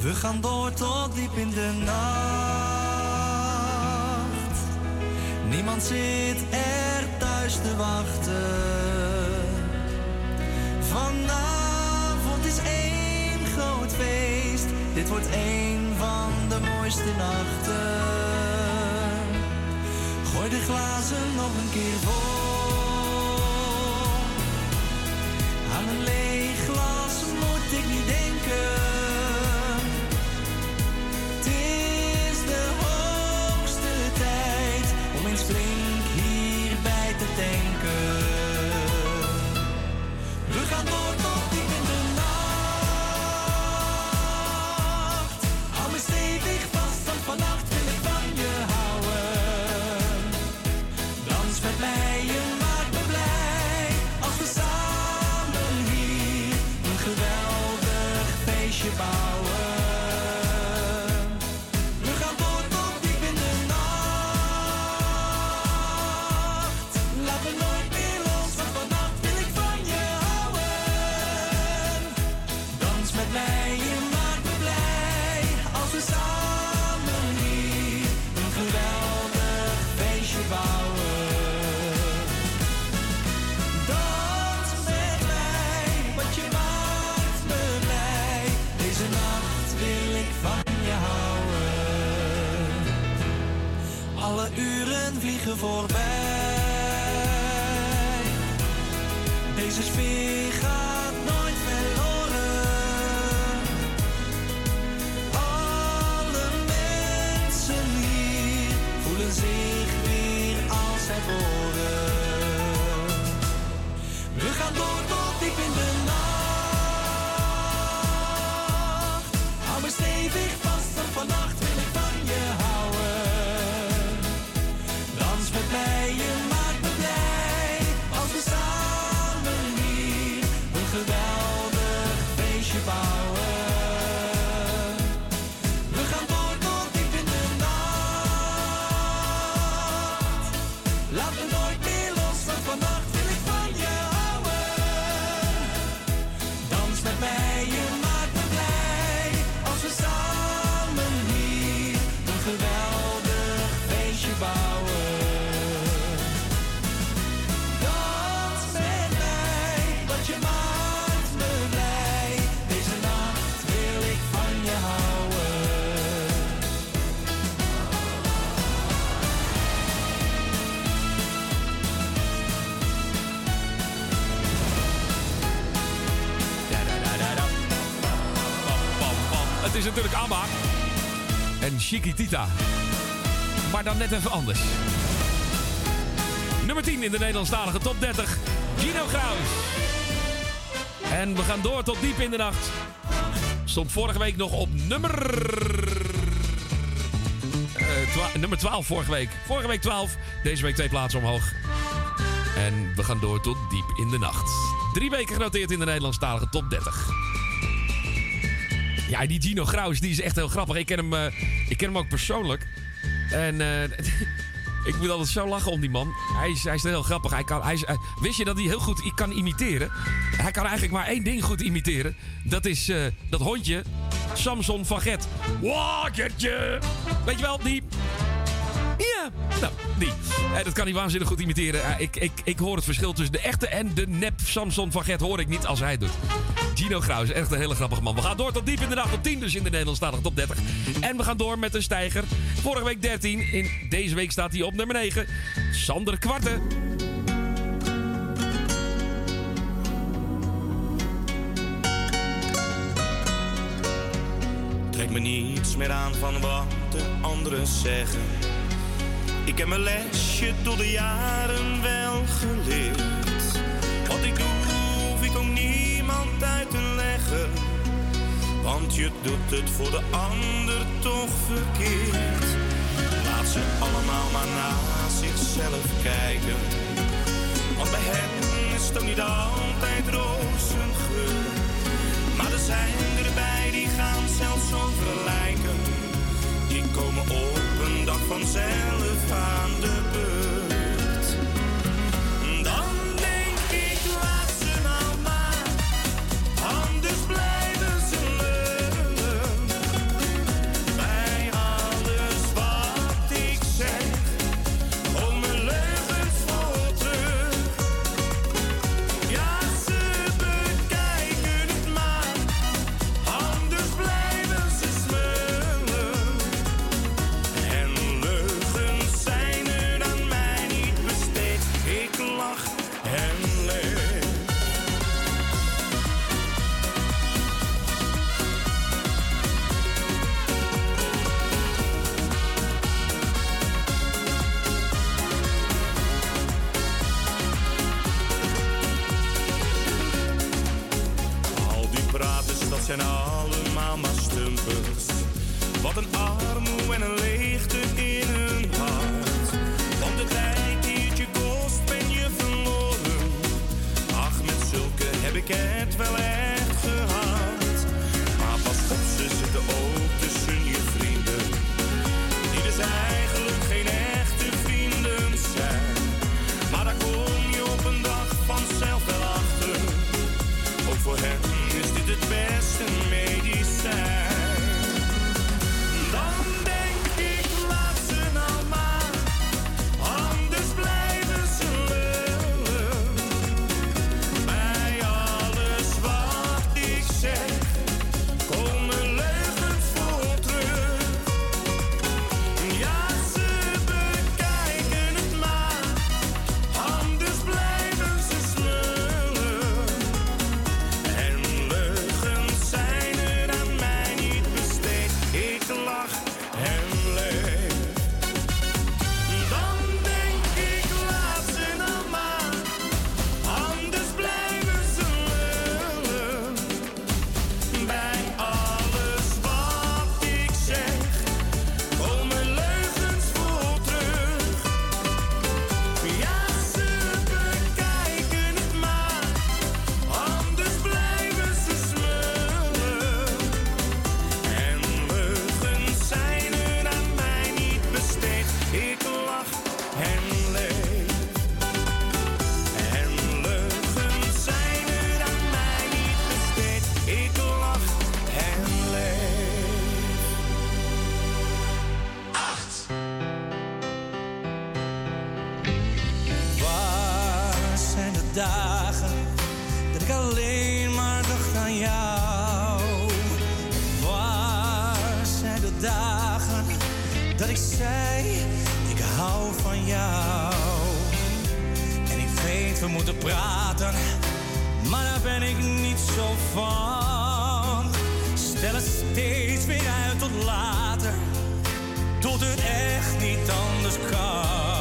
We gaan door tot diep in de nacht. Niemand zit er thuis te wachten. Vanavond is één groot feest. Dit wordt één van de mooiste nachten. Gooi de glazen nog een keer vol. Aan een vliegen voorbij. En Chiquitita. Maar dan net even anders. Nummer 10 in de Nederlandstalige top 30. Gino Graus. En we gaan door tot diep in de nacht. Stond vorige week nog op nummer... eh, nummer 12 vorige week. Vorige week 12. Deze week twee plaatsen omhoog. En we gaan door tot diep in de nacht. Drie weken genoteerd in de Nederlandstalige top 30. Ja, die Gino Graus, die is echt heel grappig. Ik ken hem, eh, ken hem ook persoonlijk. En eh, ik moet altijd zo lachen om die man. Hij is, hij is heel grappig. Hij kan, hij is, eh, wist je dat hij heel goed kan imiteren? Hij kan eigenlijk maar één ding goed imiteren. Dat is eh, dat hondje Samson van Get. Weet je wel, die... Ja, nou, die. Dat kan hij waanzinnig goed imiteren. Ik, ik, ik hoor het verschil tussen de echte en de nep Samson van hoor ik niet als hij doet. Gino Graus, echt een hele grappige man. We gaan door tot diep in de nacht, op 10 dus in de Nederlandstalige top 30. En we gaan door met een stijger. Vorige week 13, in deze week staat hij op nummer 9. Sander Kwarten. Trek me niets meer aan van wat de anderen zeggen. Ik heb mijn lesje door de jaren wel geleerd. Want je doet het voor de ander toch verkeerd. Laat ze allemaal maar naar zichzelf kijken. Want bij hen is het ook niet altijd rozengeur. Maar er zijn erbij die gaan zelfs over lijken. Die komen op een dag vanzelf aan de beurt. ik zei, ik hou van jou. En ik weet, we moeten praten, maar daar ben ik niet zo van. Stel het steeds weer uit tot later, tot het echt niet anders kan.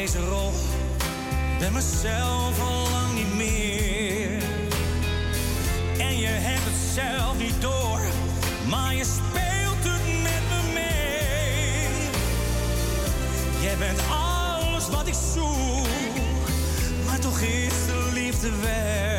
deze rol. Ben mezelf al lang niet meer. En je hebt het zelf niet door, maar je speelt het met me mee. Jij bent alles wat ik zoek, maar toch is de liefde weg.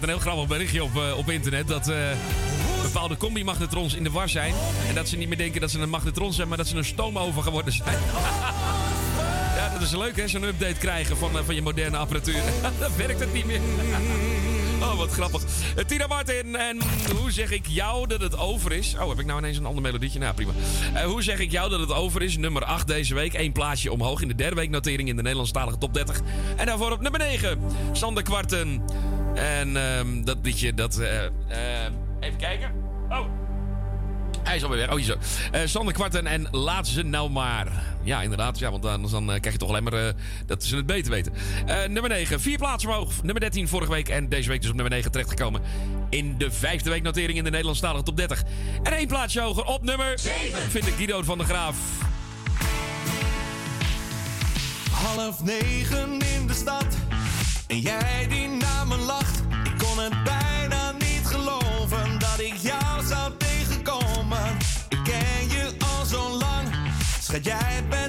Net een heel grappig berichtje op, eh, op internet. Dat eh, bepaalde combi-magnetrons in de war zijn. En dat ze niet meer denken dat ze een magnetron zijn, maar dat ze een stoomoven geworden zijn. ja, dat is leuk hè, zo'n update krijgen van, eh, van je moderne apparatuur. Dan werkt het niet meer. Oh, wat grappig. Tina Martin, en hoe zeg ik jou dat het over is? Oh, heb ik nou ineens een ander melodietje? Nou, prima. Hoe zeg ik jou dat het over is? Nummer 8 deze week. Eén plaatsje omhoog in de derde week notering in de Nederlandstalige top 30. En daarvoor op nummer 9. Sander Kwarten. En ehm, dat liedje, dat... eh, eh, even kijken. Oh. Hij is alweer weg. Oh, hier zo. Eh, Sander Kwarten en laat ze nou maar. Ja, inderdaad. Ja, want anders dan krijg je toch alleen maar dat ze het beter weten. Eh, nummer 9. Vier plaatsen omhoog. Nummer 13 vorige week. En deze week dus op nummer 9 terechtgekomen. In de vijfde week notering in de Nederlandstalige top 30. En één plaatsje hoger op nummer 7. Vind ik Guido van der Graaf. Half negen in de stad en jij die het bijna niet geloven dat ik jou zou tegenkomen. Ik ken je al zo lang, schat jij bent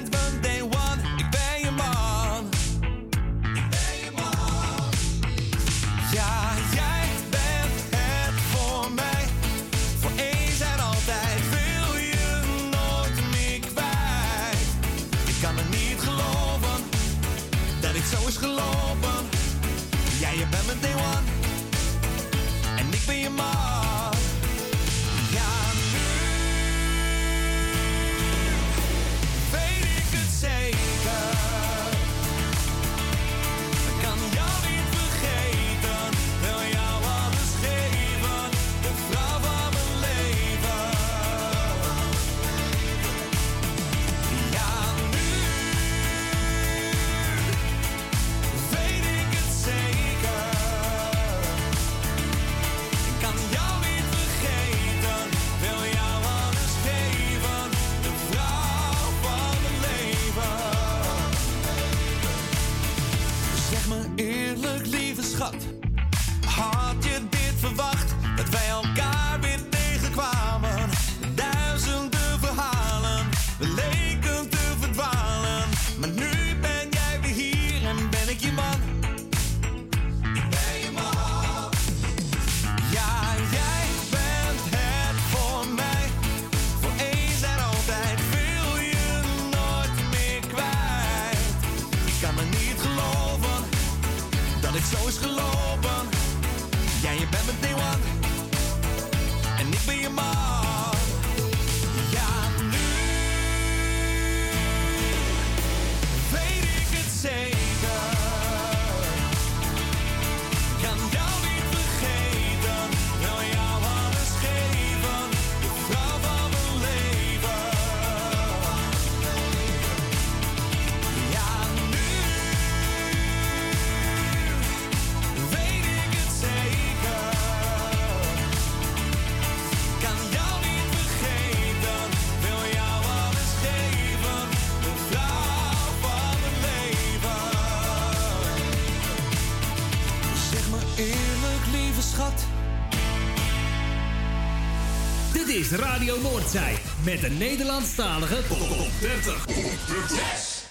met de Nederlandstalige Top 30.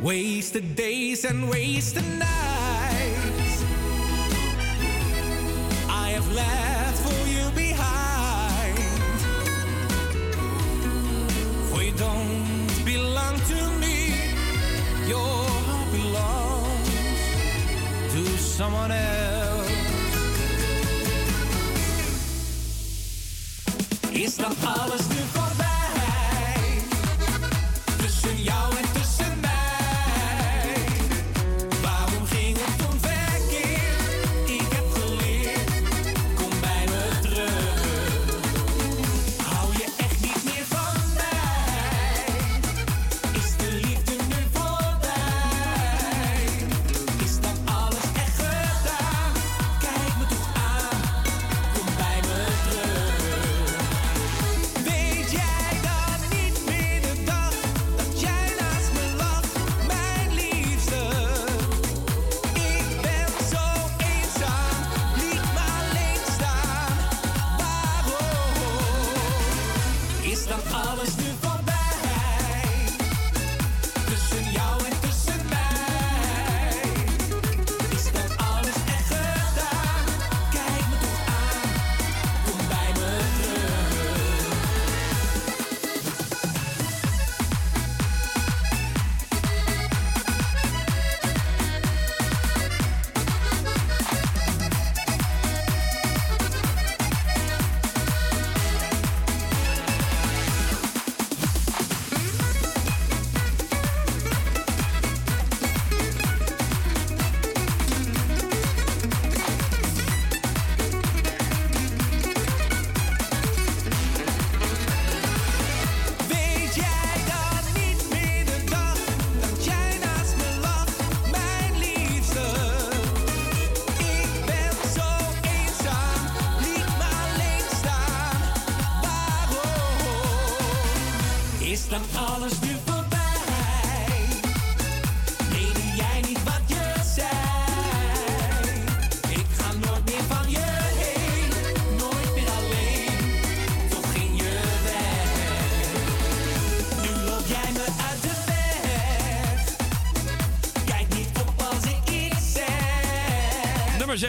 Wasted days and wasted nights.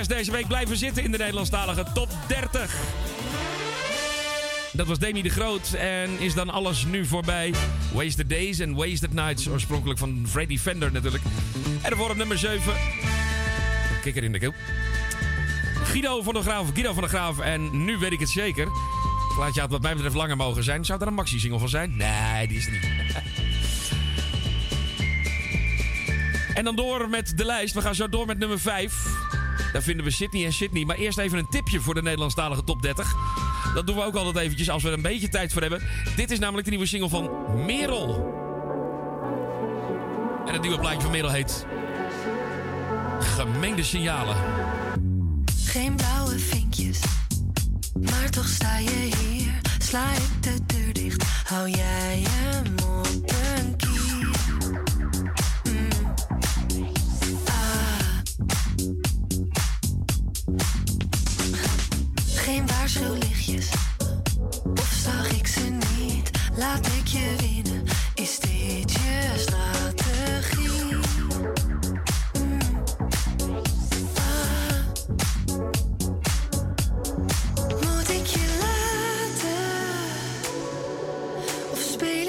deze week blijven zitten in de Nederlandstalige top 30. Dat was Demi de Groot en is dan alles nu voorbij. Wasted Days en Wasted Nights, oorspronkelijk van Freddy Fender natuurlijk. En daarvoor op nummer 7. Kikker in de keel. Guido van der Graaf, Guido van der Graaf en nu weet ik het zeker. Plaatje had wat mij betreft langer mogen zijn. Zou er een maxi-single van zijn? Nee, die is er niet. en dan door met de lijst. We gaan zo door met nummer 5. Daar vinden we Sydney en Sydney. Maar eerst even een tipje voor de Nederlandstalige top 30. Dat doen we ook altijd eventjes als we er een beetje tijd voor hebben. Dit is namelijk de nieuwe single van Merel. En het nieuwe plaatje van Merel heet... Gemengde signalen. Geen blauwe vinkjes, maar toch sta je hier. Sla ik de deur dicht, hou jij hem space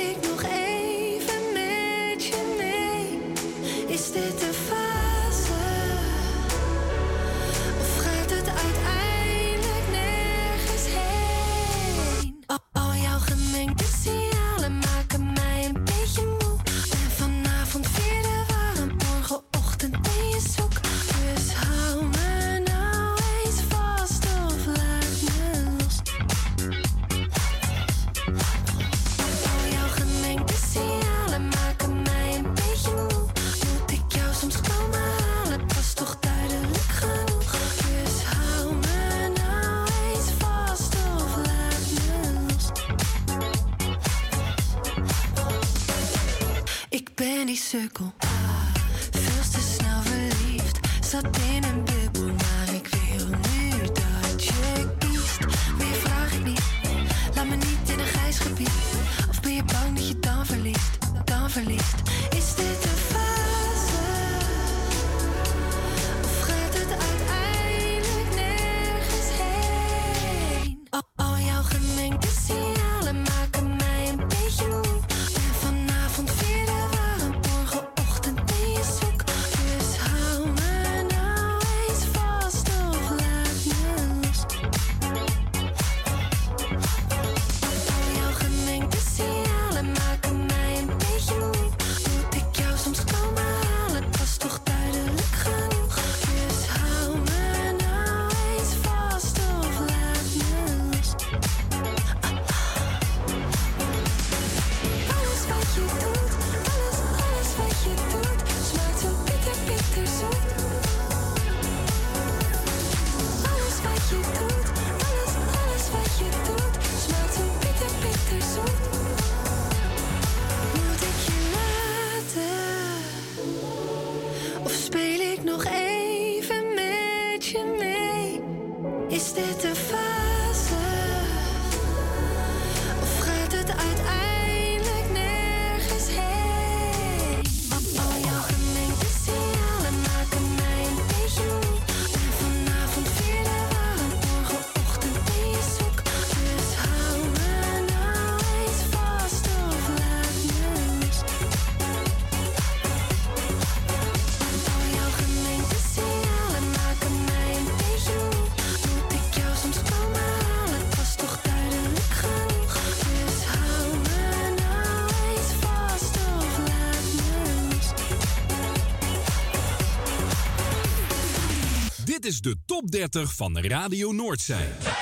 Dit is de top 30 van Radio Noordzij.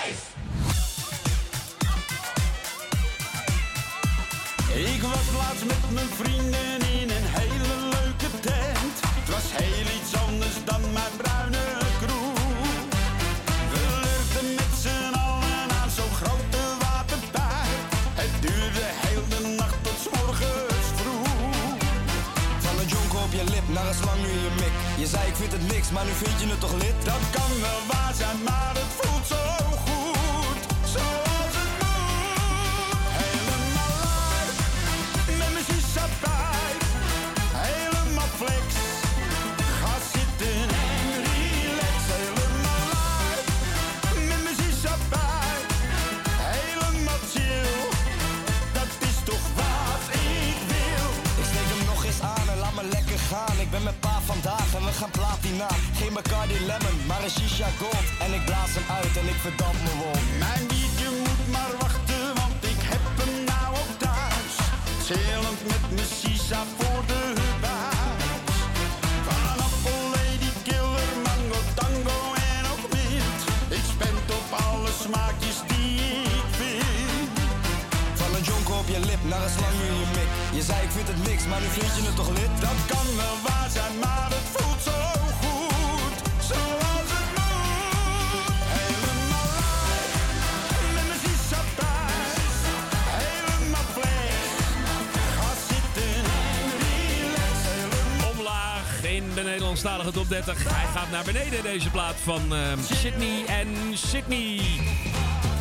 Top 30. Hij gaat naar beneden, deze plaat van ehm, Sydney en Sydney.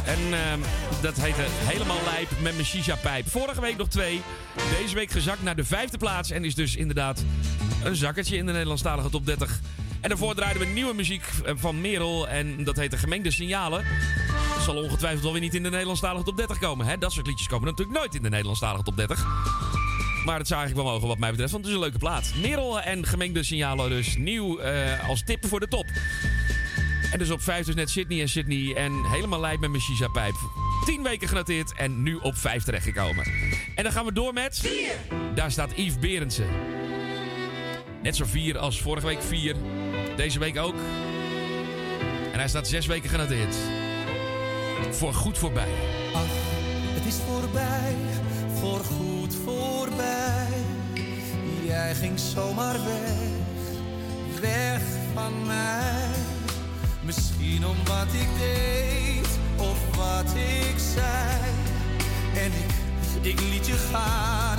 En ehm, dat heette Helemaal Lijp met mijn shisha-pijp. Vorige week nog twee. Deze week gezakt naar de vijfde plaats. En is dus inderdaad een zakkertje in de Nederlandstalige top 30. En daarvoor draaiden we nieuwe muziek eh, van Merel. En dat heette Gemengde Signalen. Zal ongetwijfeld alweer niet in de Nederlandstalige top 30 komen. Hè? Dat soort liedjes komen natuurlijk nooit in de Nederlandstalige top 30. Maar dat zou eigenlijk wel mogen wat mij betreft, want het is een leuke plaat. Merel en gemengde signalen dus nieuw eh, als tip voor de top. En dus op 5 dus net Sydney en Sydney en helemaal lijp met mijn shisha-pijp. 10 weken genoteerd en nu op 5 terechtgekomen. En dan gaan we door met... 4. Daar staat Yves Berendsen. Net zo 4 als vorige week 4. Deze week ook. En hij staat 6 weken genoteerd. Voor goed voorbij. Het is voorbij, voorgoed voorbij. Jij ging zomaar weg, weg van mij. Misschien om wat ik deed of wat ik zei. En ik, ik liet je gaan,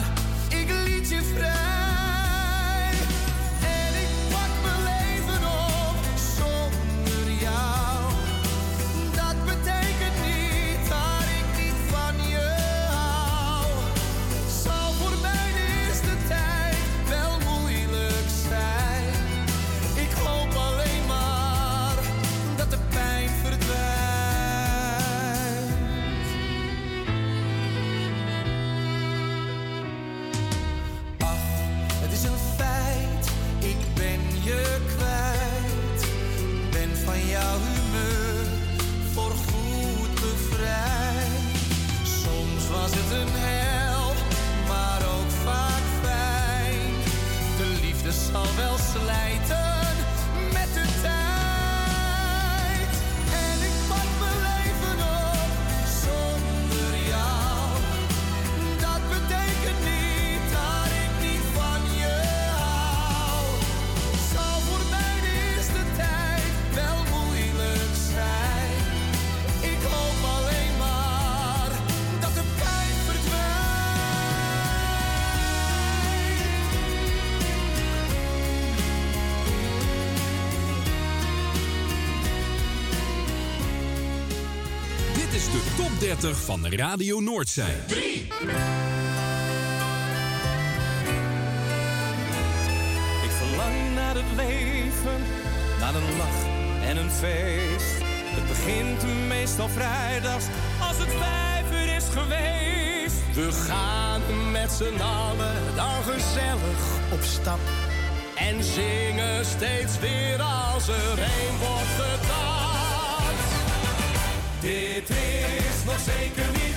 van Radio Noordzee. 3. Ik verlang naar het leven, naar een lach en een feest. Het begint meestal vrijdags als het vijf uur is geweest. We gaan met z'n allen dan gezellig op stap. En zingen steeds weer als er een wordt gedanst. Dit nog zeker niet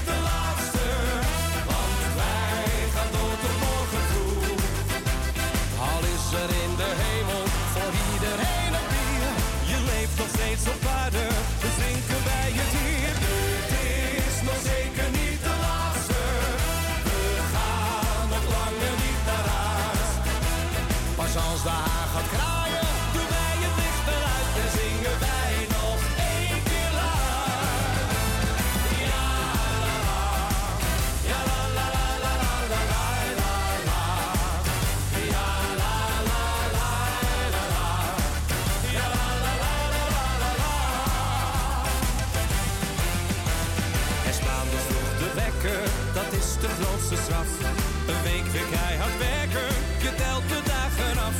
Een week weer keihard werken, je telt de dagen af.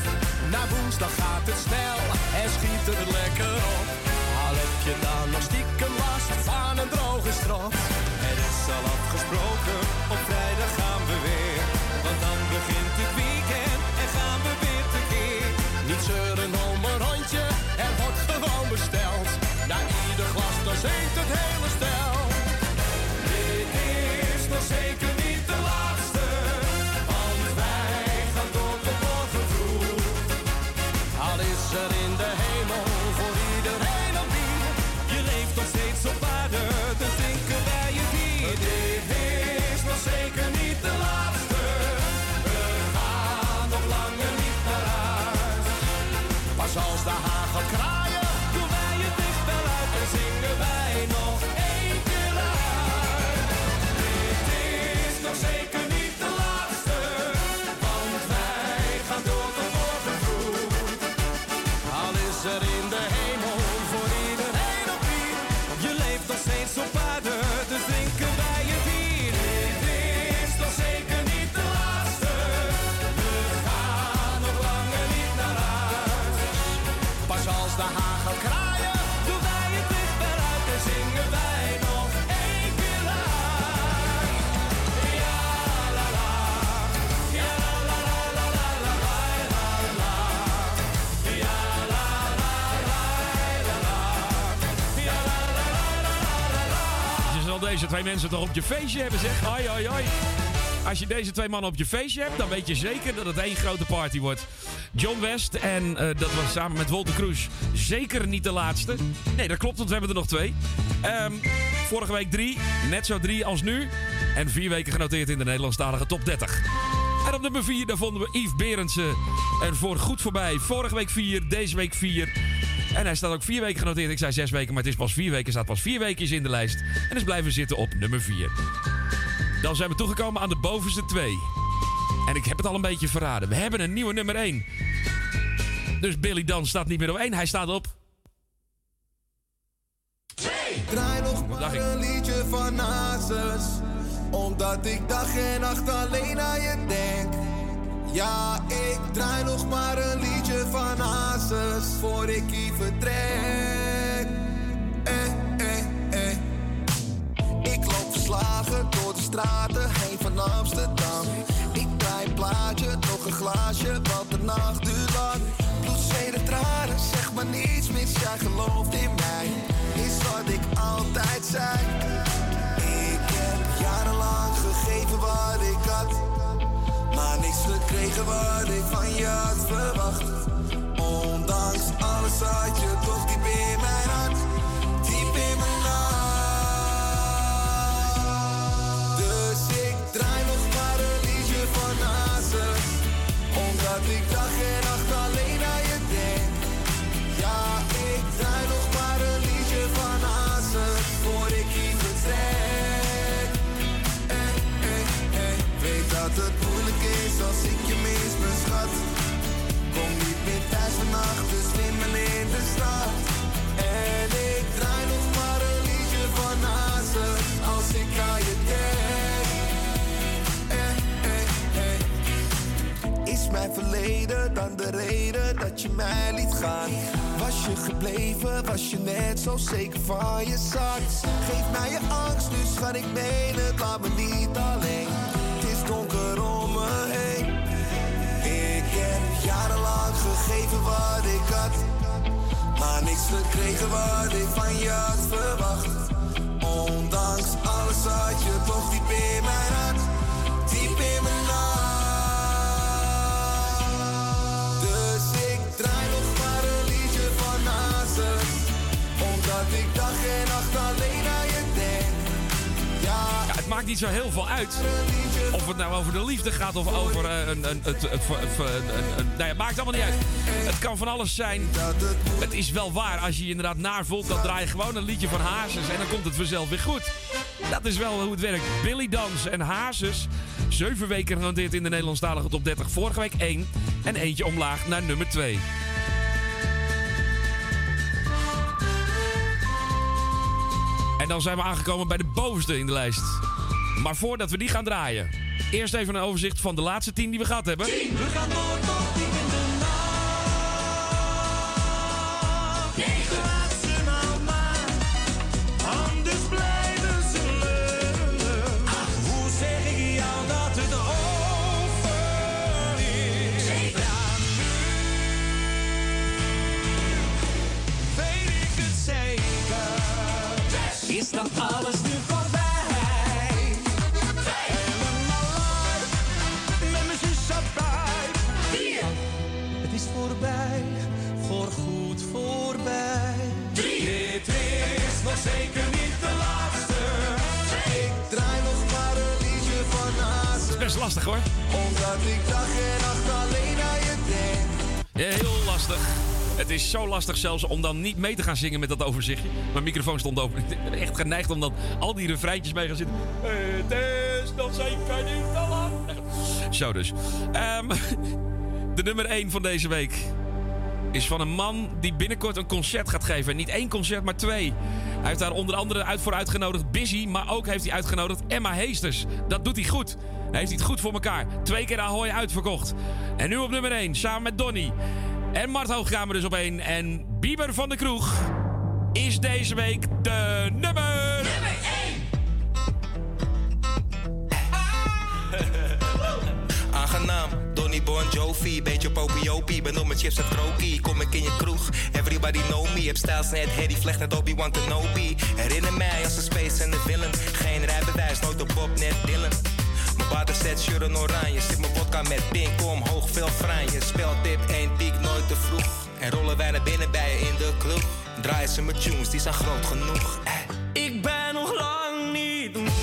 Na woensdag gaat het snel en schiet het lekker op. Al heb je dan nog stiekem last van een droge strot. Er is al afgesproken, op vrijdag gaan we weer. Want dan begint het weekend en gaan we weer tekeer. Niet zeuren om een rondje, er wordt gewoon besteld. Na ieder glas dan zingt het hele deze twee mensen toch op je feestje hebben, zeg. Hoi, hoi, hoi. Als je deze twee mannen op je feestje hebt, dan weet je zeker dat het één grote party wordt. John West en eh, dat was samen met Walter Cruz zeker niet de laatste. Nee, dat klopt, want we hebben er nog twee. Ehm, vorige week drie, net zo drie als nu. En vier weken genoteerd in de Nederlandstalige top 30. En op nummer 4, daar vonden we Yves Berendsen er voor goed voorbij. Vorige week 4, deze week 4. En hij staat ook vier weken genoteerd. Ik zei zes weken, maar het is pas vier weken. staat pas vier weken in de lijst. En is blijven zitten op nummer 4. Dan zijn we toegekomen aan de bovenste twee. En ik heb het al een beetje verraden. We hebben een nieuwe nummer 1. Dus Billy Dan staat niet meer op 1. Hij staat op. Draai nog maar een liedje van Nasus Omdat ik dag en nacht alleen aan je denk Ja, ik draai nog maar een liedje van Nasus Voor ik hier vertrek. Eh, eh, eh. Ik loop verslagen door de straten heen van Amsterdam. Ik draai een plaatje, nog een glaasje, want de nacht duurt lang. Bloed, zweet en tranen, zeg maar niets mis, jij gelooft in mij. Is wat ik altijd zei Maar niks gekregen wat ik van je had verwacht. Ondanks alles had je toch diep in mijn hart Mijn verleden dan de reden dat je mij liet gaan? Was je gebleven, was je net zo zeker van je zak? Geef mij je angst, nu schat ik meen het, laat me niet alleen Het is donker om me heen Ik heb jarenlang gegeven wat ik had Maar niks gekregen wat ik van je had verwacht Ondanks alles had je toch diep in mijn hart Diep in mijn Ja, het maakt niet zo heel veel uit of het nou over de liefde gaat of over eh, een, een, het, het, maakt allemaal niet uit. Het kan van alles zijn. Het is wel waar. Als je je inderdaad naar voelt, dan draai je gewoon een liedje van Hazes en dan komt het vanzelf weer goed. Dat is wel hoe het werkt. Billy Dans en Hazes. Zeven weken genoteerd in de Nederlandstalige top 30. Vorige week één. En eentje omlaag naar nummer 2. En dan zijn we aangekomen bij de bovenste in de lijst. Maar voordat we die gaan draaien, eerst even een overzicht van de laatste tien die we gehad hebben. We gaan door tot lastig hoor. Omdat ik dag en nacht alleen Ja, heel lastig. Het is zo lastig zelfs om dan niet mee te gaan zingen met dat overzichtje. Mijn microfoon stond open. Ik ben echt geneigd om dan al die refreintjes mee gaan zitten. Het is nog zeker niet te lang. Zo dus. Ehm, de nummer 1 van deze week is van een man die binnenkort een concert gaat geven. En niet één concert, maar twee. Hij heeft daar onder andere uit voor uitgenodigd Busy, maar ook heeft hij uitgenodigd Emma Heesters. Dat doet hij goed. Hij heeft het goed voor elkaar. Twee keer Ahoy uitverkocht. En nu op nummer 1, samen met Donny. En Mart Hoogkamer dus op één. En Bieber van de Kroeg is deze week de nummer... Aangenaam, Donny Bon Jovi, beetje popiopie. Ben op mijn chips en krokie, kom ik in je kroeg. Everybody know me, heb stijls net Harry Vlecht net Obi-Wan Kenobi. Herinner mij als een space en de villain. Geen rijbewijs, nooit op Bob, net Dylan. Mijn water zet shirt en oranje, zit mijn vodka met pink omhoog, veel franje. Speltip, één piek, nooit te vroeg. En rollen wij naar binnen bij je in de club. Draaien ze mijn tunes, die zijn groot genoeg. Eh. Ik ben nog lang niet moe.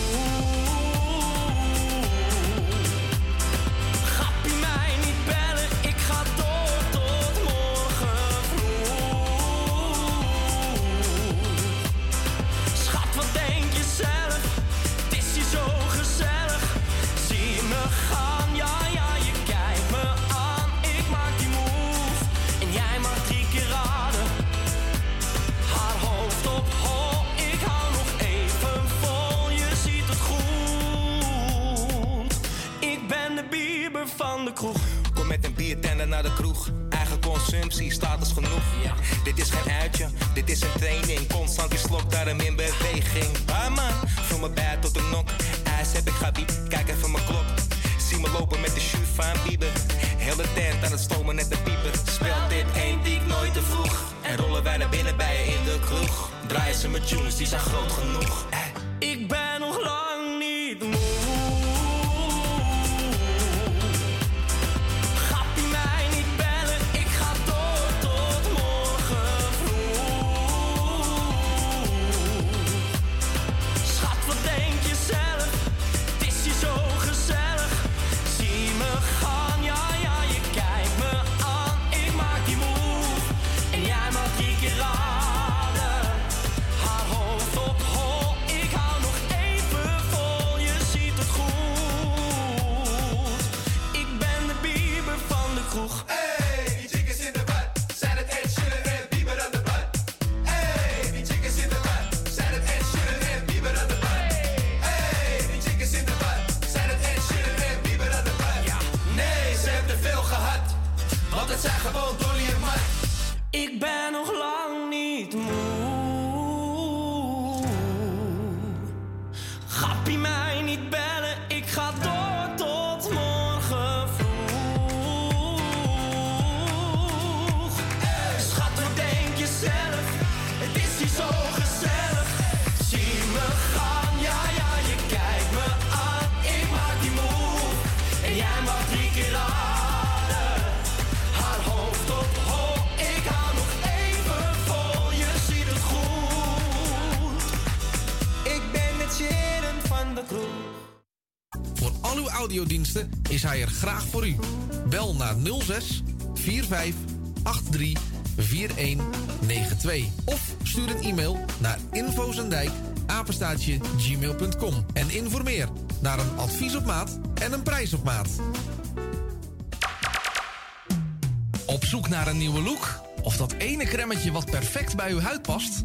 Van de kroeg. Kom met een biertender naar de kroeg. Eigen consumptie, status genoeg. Dit is geen uitje, dit is een training. Constant die slok, daarom in beweging. Barman, vul me bij tot een nok. IJs heb ik gabi, kijk even mijn klok. Zie me lopen met de shoe van Bieber. Heel de tent aan het stomen net de pieper. Speelt dit één diek nooit te vroeg. En rollen wij naar binnen bij je in de kroeg. Draaien ze met tunes, die zijn groot genoeg. Ik ben nog lang hij er graag voor u. Bel naar 06 45 83 4192 of stuur een e-mail naar infozendijk apenstaatje gmail.com en informeer naar een advies op maat en een prijs op maat. Op zoek naar een nieuwe look? Of dat ene cremmetje wat perfect bij uw huid past?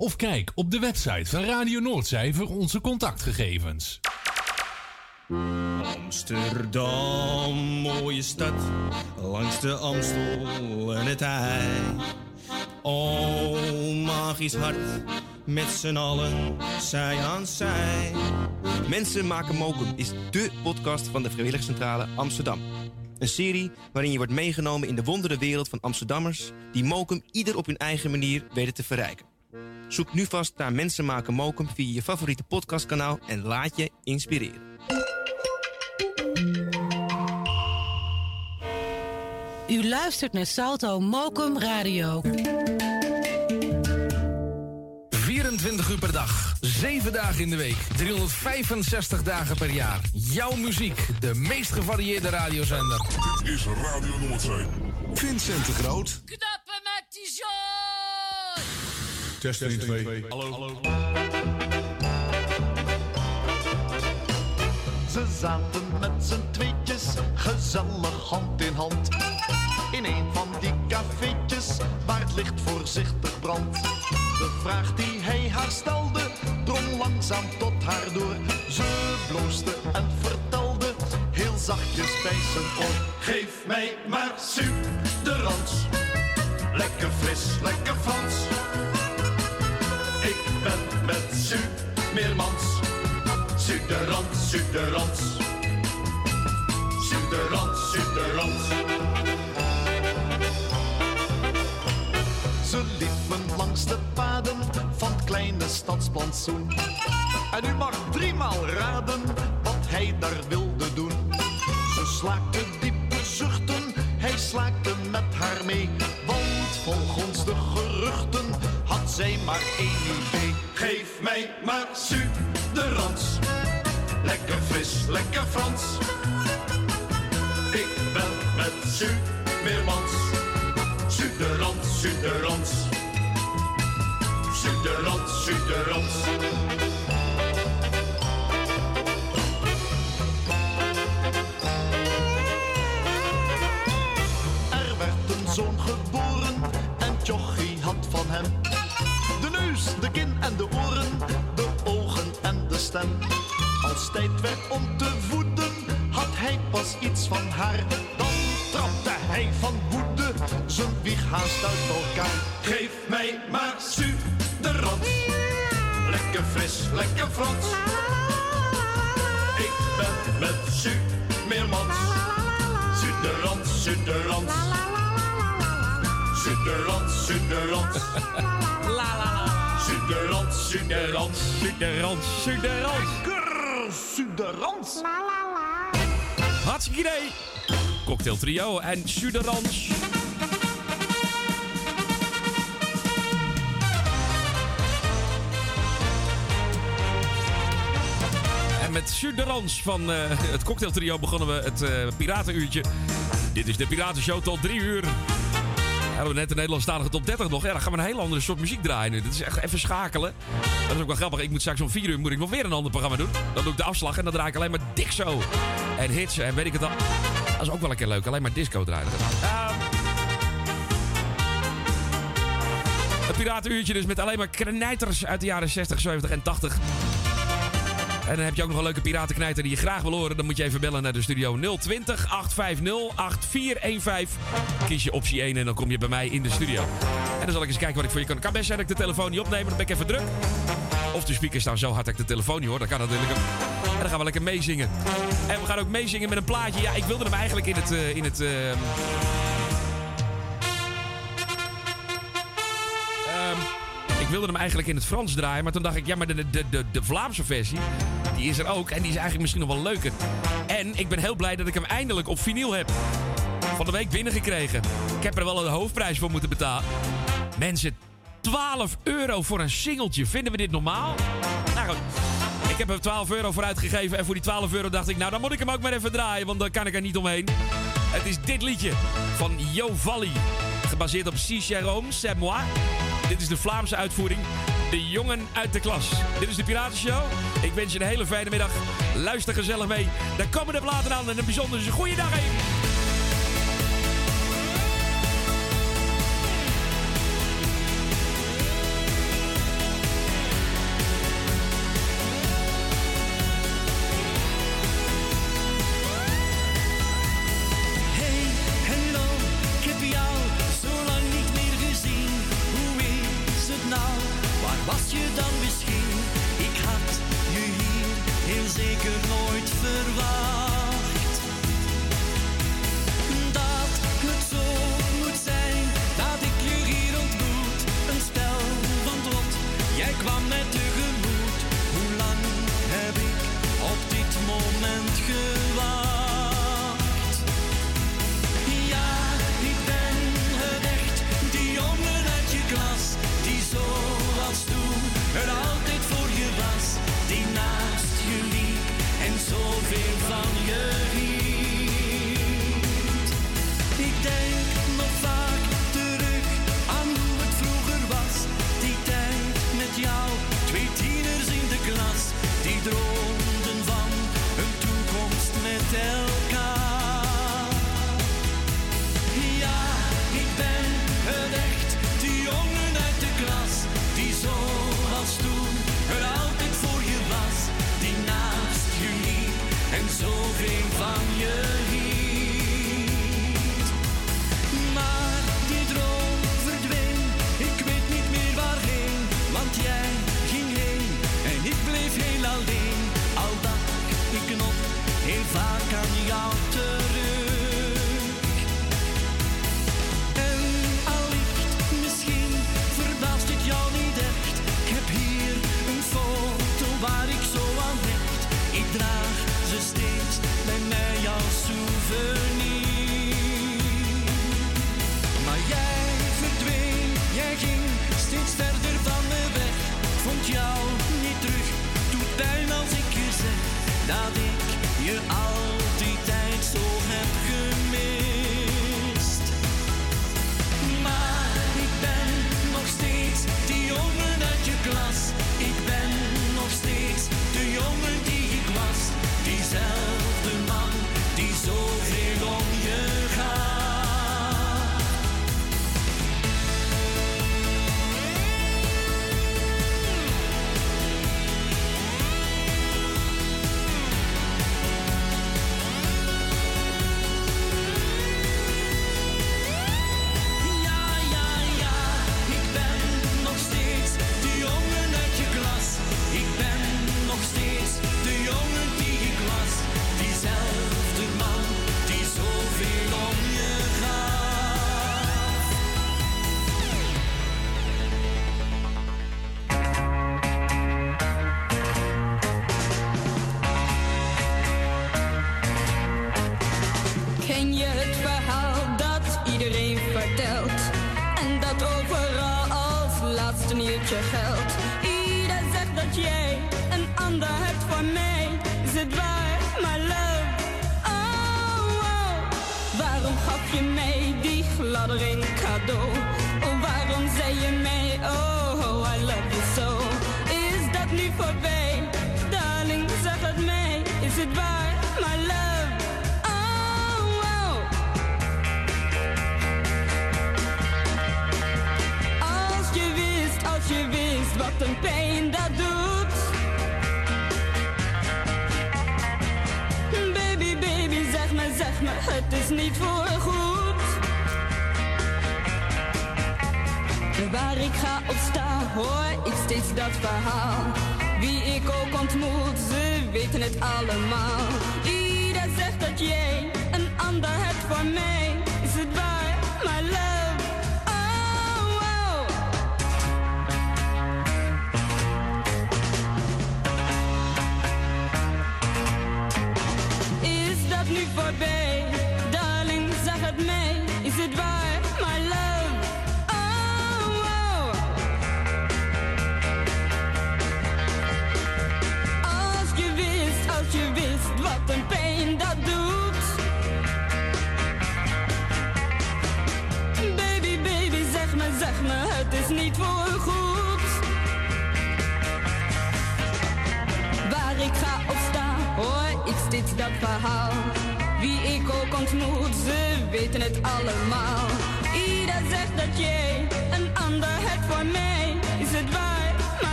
Of kijk op de website van Radio Noordzij voor onze contactgegevens. Amsterdam, mooie stad, langs de Amstel en het IJ. O, magisch hart, met z'n allen, zij aan zij. Mensen maken mokum is dé podcast van de Vrijwilligcentrale Amsterdam. Een serie waarin je wordt meegenomen in de wondere wereld van Amsterdammers... die Mokum ieder op hun eigen manier weten te verrijken. Zoek nu vast naar Mensen maken Mokum via je favoriete podcastkanaal... en laat je inspireren. U luistert naar Salto Mokum Radio. 24 uur per dag, 7 dagen in de week, 365 dagen per jaar. Jouw muziek, de meest gevarieerde radiozender. Dit is Radio Noordzee. Vincent de Groot. Knappen met die zooi! Test 1, 2. Hallo. Ze zaten met z'n tweetjes, gezellig hand in hand. In een van die cafeetjes, waar het licht voorzichtig brandt. De vraag die hij haar stelde, drong langzaam tot haar door. Ze bloosde en vertelde, heel zachtjes bij zijn oor. Geef mij maar suderans, lekker fris, lekker Frans. Ben met Su Meermans. Suderans, Suderans. Suderans, Suderans. Ze liepen langs de paden van het kleine stadsplantsoen. En u mag driemaal raden wat hij daar wilde doen. Ze slaakte diepe zuchten, hij slaakte met haar mee. Want volgens de geruchten had zij maar één. Geef mij maar suderans, lekker fris, lekker Frans. Ik ben met Su Meermans. Suderans, Suderans. Suderans, Suderans. Tijd werd om te voeden, had hij pas iets van haar. Dan trapte hij van woede zijn wieg haast uit elkaar. Geef mij maar suderans, lekker fris, lekker Frans. Ik ben met Su Meermans, suderans, suderans. Suderans, Suderans. La la la. Suderans, Suderans. Suderans, Suderans. Lekker Suderans. Hartstikke idee. Cocktail trio en Suderans. En met Suderans van eh, het cocktailtrio begonnen we het eh, Piratenuurtje. Dit is de Piratenshow tot drie uur. We net de Nederlandstalige top 30 nog. Ja, dan gaan we een hele andere soort muziek draaien nu. Dit is echt even schakelen. Dat is ook wel grappig. Ik moet straks om 4 uur moet ik nog weer een ander programma doen. Dan doe ik de afslag en dan draai ik alleen maar Dixo. En hits en weet ik het al. Dat is ook wel een keer leuk. Alleen maar disco draaien. Ehm. het Piratenuurtje dus met alleen maar knijters uit de jaren 60, 70 en 80. En dan heb je ook nog een leuke piratenknijter die je graag wil horen. Dan moet je even bellen naar de studio 020 850 8415. Kies je optie 1 en dan kom je bij mij in de studio. En dan zal ik eens kijken wat ik voor je kan. Kan best zijn dat ik de telefoon niet opneem, dan ben ik even druk. Of de speakers staan zo hard dat ik de telefoon niet hoor. Dat kan natuurlijk. En dan gaan we lekker meezingen. En we gaan ook meezingen met een plaatje. Ja, ik wilde hem eigenlijk in het... eh, in het ehm, wilde hem eigenlijk in het Frans draaien. Maar toen dacht ik, ja, maar de, de, de, de Vlaamse versie, die is er ook. En die is eigenlijk misschien nog wel leuker. En ik ben heel blij dat ik hem eindelijk op vinyl heb. Van de week binnengekregen. Ik heb er wel een hoofdprijs voor moeten betalen. Mensen, 12 euro voor een singeltje. Vinden we dit normaal? Nou goed. Ik heb er 12 euro voor uitgegeven. En voor die 12 euro dacht ik, nou dan moet ik hem ook maar even draaien. Want dan kan ik er niet omheen. Het is dit liedje van Jo Valli. Gebaseerd op Si Jérôme, C'est moi. Dit is de Vlaamse uitvoering. De jongen uit de klas. Dit is de Piratenshow. Ik wens je een hele fijne middag. Luister gezellig mee. Daar komen de platen aan. En een bijzonder goede dag even.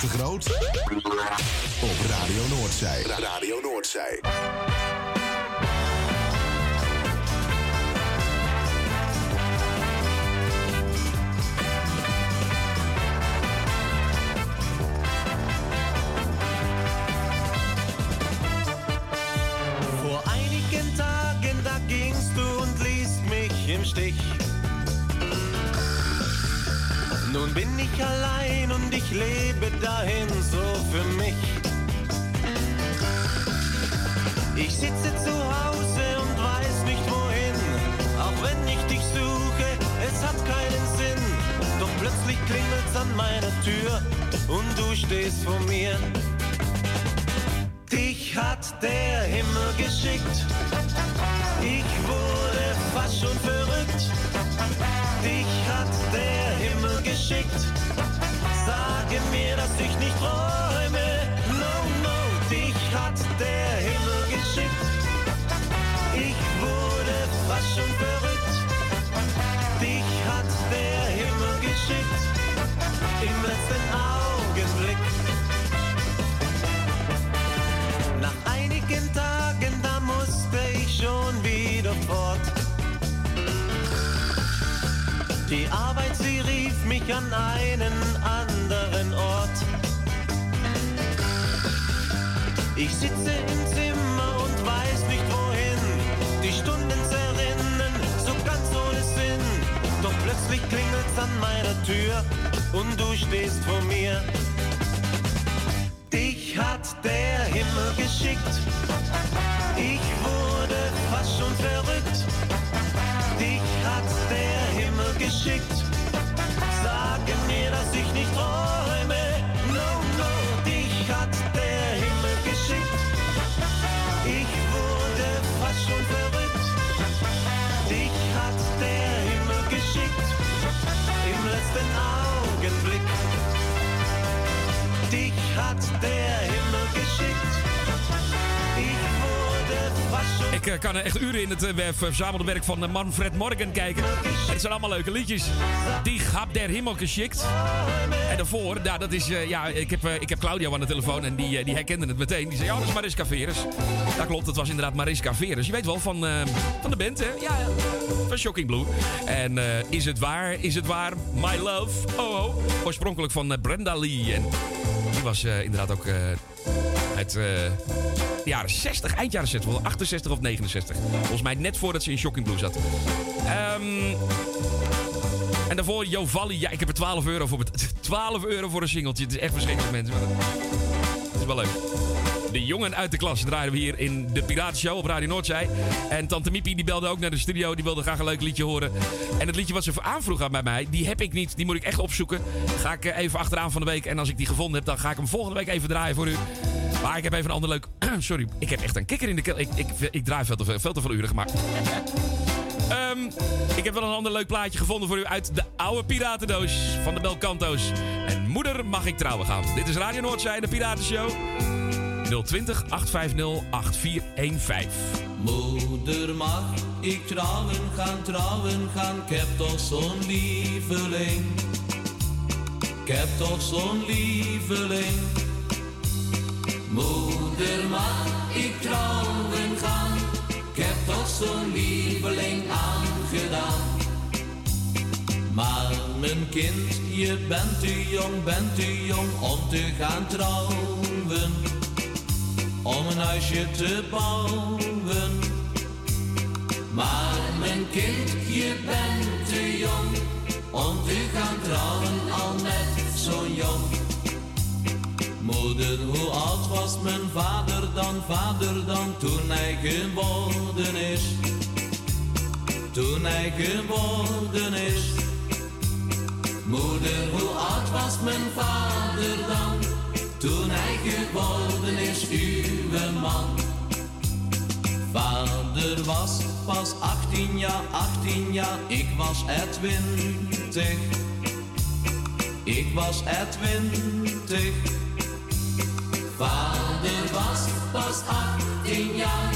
De Groot. Op. Radio Noordzij. Het eh, verzamelde werk van eh, Manfred Morgan kijken. En het zijn allemaal leuke liedjes. Die Gab der Himmel geschikt. En daarvoor, nou, dat is, eh, ja, ik heb, ik heb Claudio aan de telefoon en die, die herkende het meteen. Die zei, ja, dat is Mariska Veres. Dat klopt, het was inderdaad Mariska Veres. Je weet wel van, van de band, hè? Ja. Van Shocking Blue. En is het waar, is het waar, My Love, oh, oh. Oorspronkelijk van Brenda Lee. En die was inderdaad ook uit... eh, de jaren 60, eind jaren 60, wel 68 of 69. Volgens mij net voordat ze in Shocking Blue zat. Ehm, en daarvoor Jovalli. Ja, ik heb er 12 euro voor betaald. 12 euro voor een singeltje. Het is echt verschrikkelijk, mensen. Het is wel leuk. De jongen uit de klas draaien we hier in de Piratenshow op Radio Noordzij. En Tante Miepie die belde ook naar de studio. Die wilde graag een leuk liedje horen. En het liedje wat ze aanvroeg aan bij mij, die heb ik niet. Die moet ik echt opzoeken. Ga ik eh, even achteraan van de week. En als ik die gevonden heb, dan ga ik hem volgende week even draaien voor u. Maar ik heb even een ander leuk... Sorry, ik heb echt een kikker in de keel. Ik, ik, ik draai veel te veel, veel te uren gemaakt. Ehm, ik heb wel een ander leuk plaatje gevonden voor u uit de oude piratendoos van de Belcanto's. En moeder mag ik trouwen gaan. Dit is Radio Noordzij, de Piratenshow. 020 850 8415. Moeder mag ik trouwen gaan, trouwen gaan, ik heb toch zo'n lieveling. Ik heb toch zo'n lieveling. Moeder mag ik trouwen gaan, ik heb toch zo'n lieveling aangedaan. Maar mijn kind, je bent te jong, bent te jong om te gaan trouwen om een huisje te bouwen. Maar mijn kind, je bent te jong om te gaan trouwen, al net zo jong. Moeder, hoe oud was mijn vader dan, vader dan, toen hij geboren is? Toen hij geboren is. Moeder, hoe oud was mijn vader dan? Toen hij geboren is, uw man. Vader was pas 18 jaar, 18 jaar, ik was er 20. Ik was er 20. Vader was pas 18 jaar,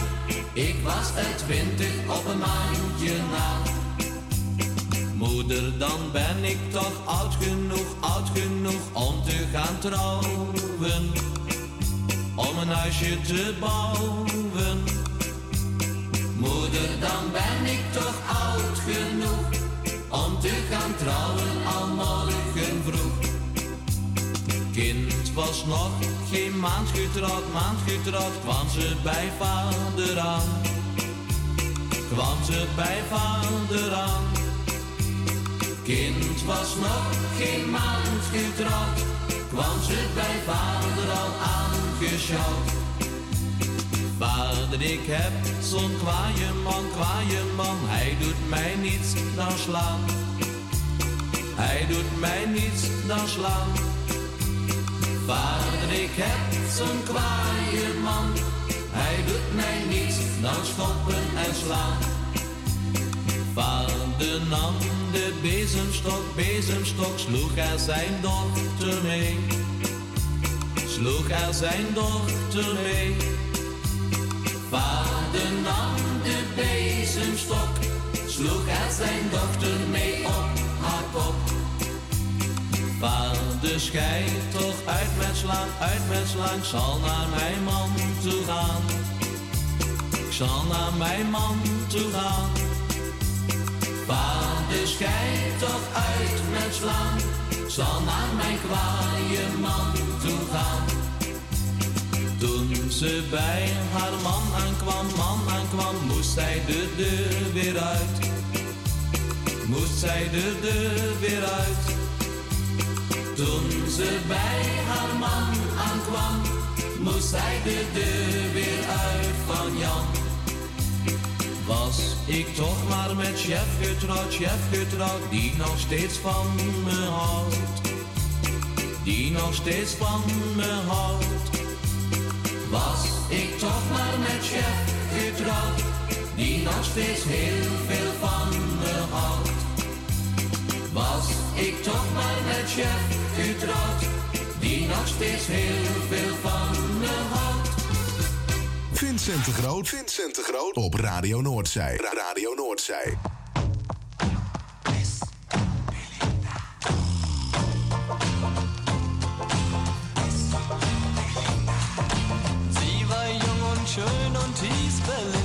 ik was er 20 op een maandje na. Moeder, dan ben ik toch oud genoeg, oud genoeg om te gaan trouwen. Om een huisje te bouwen. Moeder, dan ben ik toch oud genoeg om te gaan trouwen al morgen vroeg. Kind was nog geen maand getrouwd, maand getrouwd, kwam ze bij vader aan. Kwam ze bij vader aan. Kind was nog geen maand getrouwd, kwam ze bij vader al aangeschouwd. Vader, ik heb zo'n kwaaie man, kwaaie man, hij doet mij niets dan slaan. Hij doet mij niets dan slaan. Vader, ik heb zo'n kwaaie man, hij doet mij niets dan schoppen en slaan. Vader nam de bezemstok, bezemstok, sloeg er zijn dochter mee. Sloeg er zijn dochter mee. Vader nam de bezemstok, sloeg er zijn dochter mee op haar kop. Vader, schei toch uit met slaan, uit ik zal naar mijn man toe gaan. Ik zal naar mijn man toe gaan. Vader, schei toch uit ik zal naar mijn kwaaie man toe gaan. Toen ze bij haar man aankwam, man aankwam, moest zij de deur weer uit. Moest zij de deur weer uit. Toen ze bij haar man aankwam, moest hij de deur weer uit van Jan. Was ik toch maar met chef getrouwd, chef getrouwd, die nog steeds van me houdt. Die nog steeds van me houdt. Was ik toch maar met chef getrouwd, die nog steeds heel veel van me houdt. Was ik toch maar met je getrouwd, die nog steeds heel veel van me had. Vincent de Groot, Vincent de Groot op Radio Noordzij. Radio Noordzij. schön und hieß Berlin.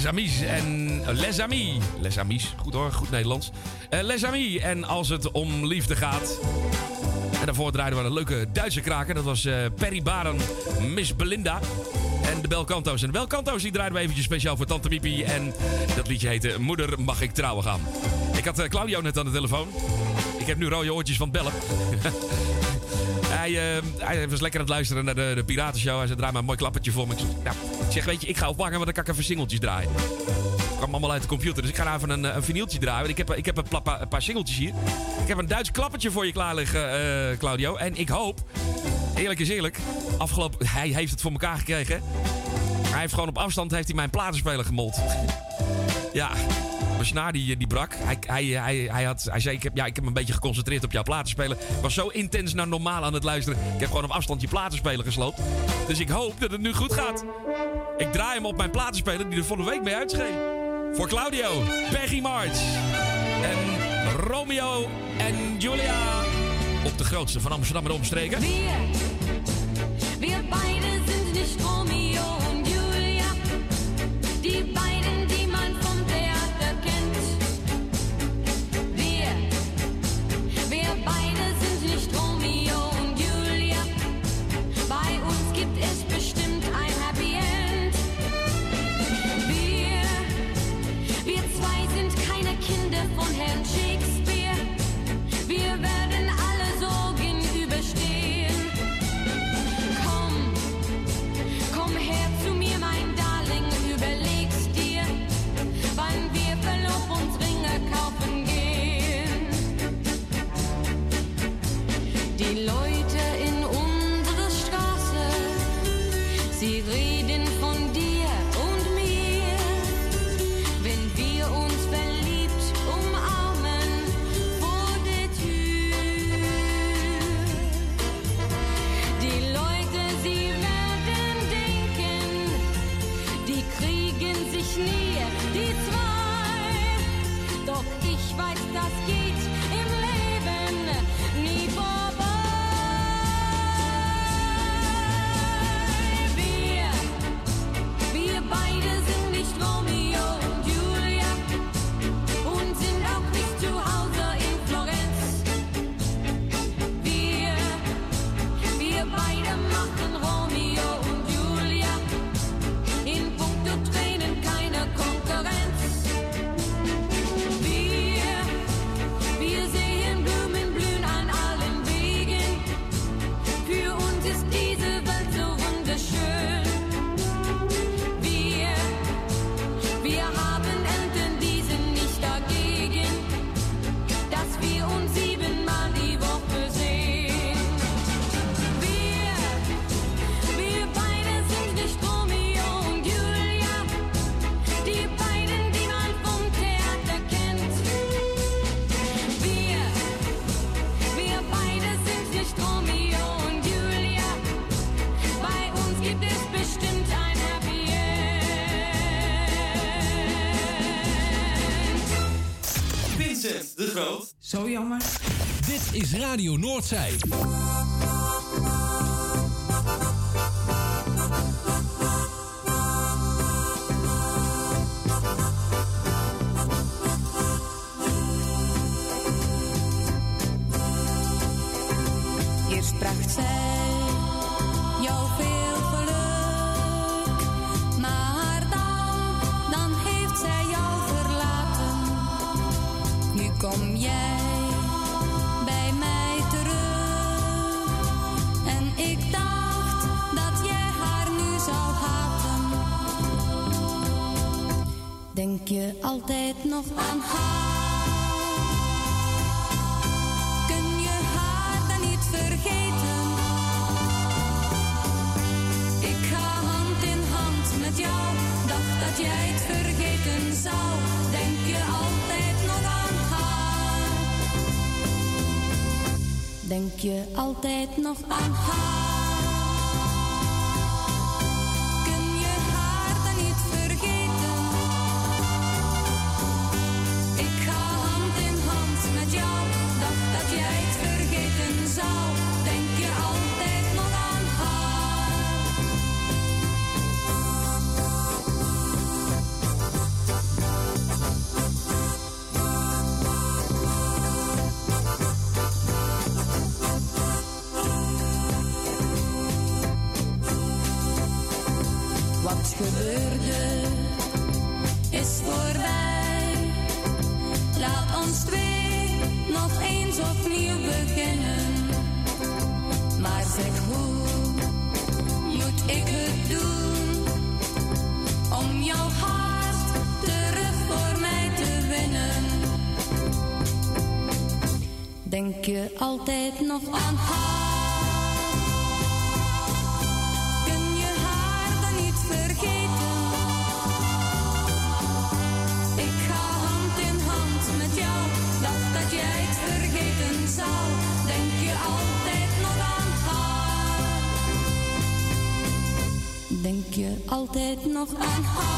Les Amis en eh, Les Amis. Les Amis, goed hoor, goed Nederlands. Eh, Les Amis en als het om liefde gaat. En daarvoor draaiden we een leuke Duitse kraker. Dat was eh, Perry Baren, Miss Belinda. En de Belcanto's. En de Belcanto's die draaiden we eventjes speciaal voor Tante Miepie. En dat liedje heette Moeder mag ik trouwen gaan. Ik had Claudio net aan de telefoon. Ik heb nu rode oortjes van het bellen. Hij, hij was lekker aan het luisteren naar de, de Piratenshow. Hij zei, draai maar een mooi klappertje voor me. Ik nou, ik zeg, weet je, ik ga ophangen, want dan kan ik even singeltjes draaien. Het kwam allemaal uit de computer, dus ik ga even een, eh, een vinyltje draaien. Want ik heb, ik heb een, paar singeltjes hier. Ik heb een Duits klappertje voor je klaar liggen, eh, Claudio. En ik hoop, eerlijk is eerlijk, afgelopen, hij heeft het voor elkaar gekregen. Hij heeft gewoon op afstand heeft hij mijn platenspeler gemold. ja, mijn snaar die, die brak. Hij, hij, hij, hij, had, hij zei, ik heb, ja, ik heb een beetje geconcentreerd op jouw platenspeler. Ik was zo intens naar normaal aan het luisteren. Ik heb gewoon op afstand je platenspeler gesloopt. Dus ik hoop dat het nu goed gaat. Ik draai hem op mijn platenspeler die er vorige week mee uitscheen. Voor Claudio, Peggy March en Romeo en Julia. Op de grootste van Amsterdam en omstreken. Jammer. Dit is Radio Noordzij. Altijd nog aan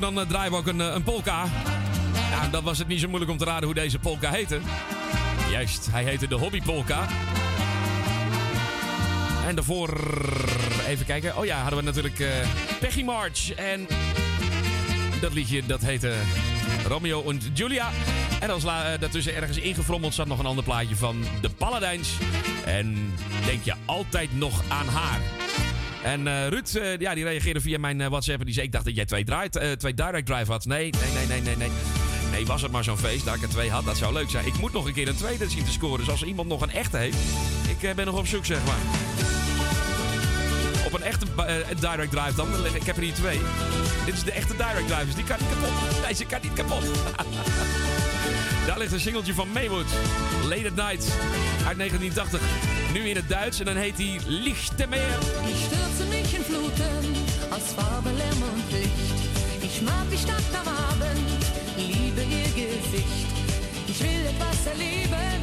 Dan eh, draaien we ook een, eh, een polka. Ja, dan was het niet zo moeilijk om te raden hoe deze polka heette. Juist, hij heette de Hobby Polka. En daarvoor, even kijken. Oh ja, hadden we natuurlijk eh, Peggy March. En dat liedje, dat heette Romeo en Julia. En als eh, daartussen ergens ingefrommeld zat nog een ander plaatje van de Paladijns. En denk je altijd nog aan haar. En eh, Ruud, eh, ja, die reageerde via mijn eh, WhatsApp. En die zei, ik dacht dat jij twee, draai, eh, twee direct drive had. Nee, nee, nee, nee, nee, nee. Nee, was het maar zo'n feest dat ik er twee had. Dat zou leuk zijn. Ik moet nog een keer een tweede zien te scoren. Dus als iemand nog een echte heeft. Ik ben nog op zoek, zeg maar. Op een echte direct drive dan. Ik heb er hier twee. Dit is de echte direct drive. Dus die kan niet kapot. Deze kan niet kapot. Daar ligt een singeltje van Maywood. Late at Night. Uit 1980. Nu in het Duits. En dan heet hij Lichte Meer. Fluten aus Farbe, Lärm und Licht. Ich mag die Stadt am Abend, liebe ihr Gesicht. Ich will etwas erleben,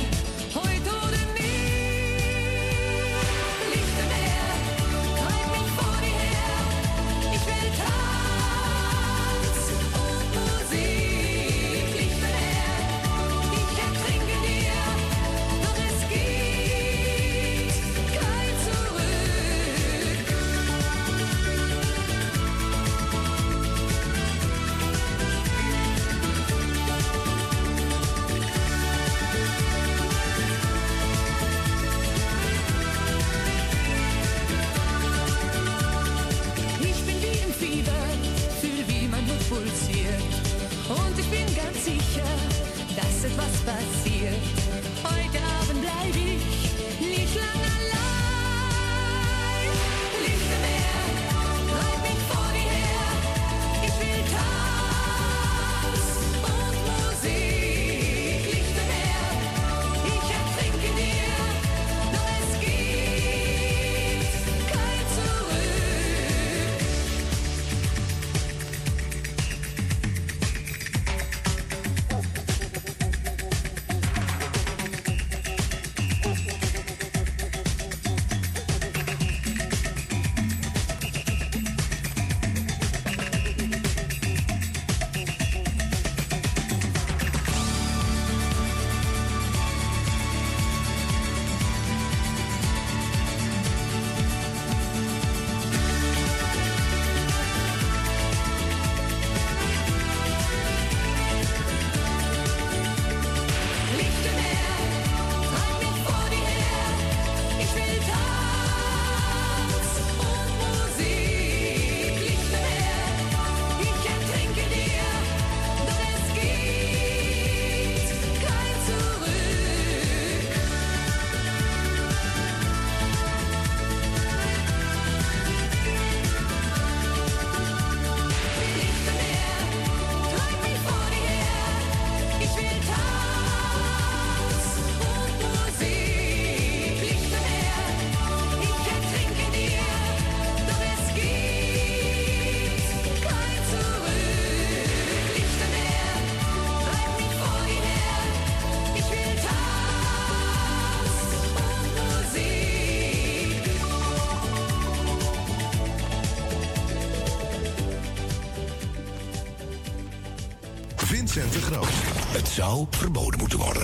verboden moeten worden.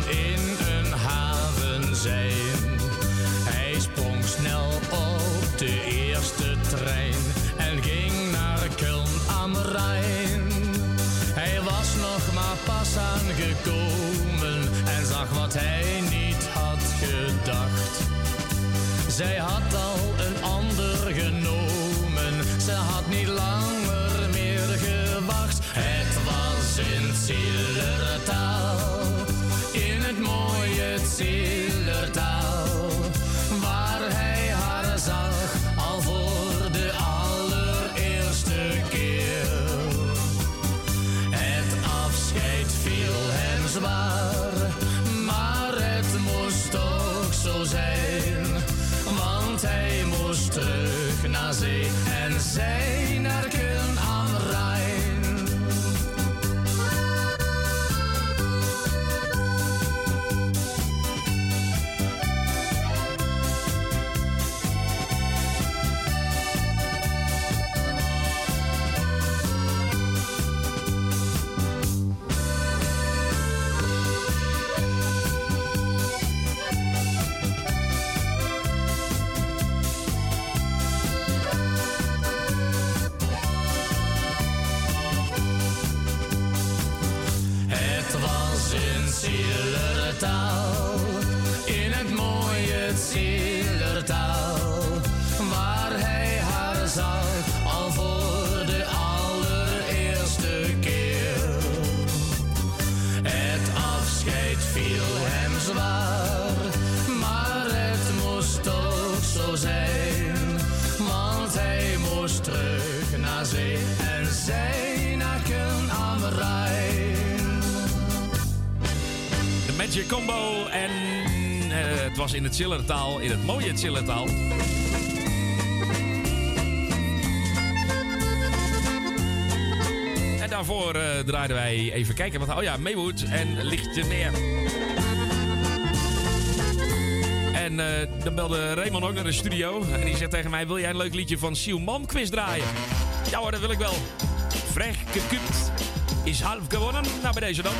Dan in was in het mooie Zillertaal. En daarvoor eh, draaiden wij even kijken. Wat, oh ja, Maywood en Lichtje Neer. En eh, dan belde Raymond ook naar de studio. En die zegt tegen mij, wil jij een leuk liedje van Sielman quiz draaien? Ja hoor, dat wil ik wel. Gekupt is half gewonnen. Nou, bij deze dan.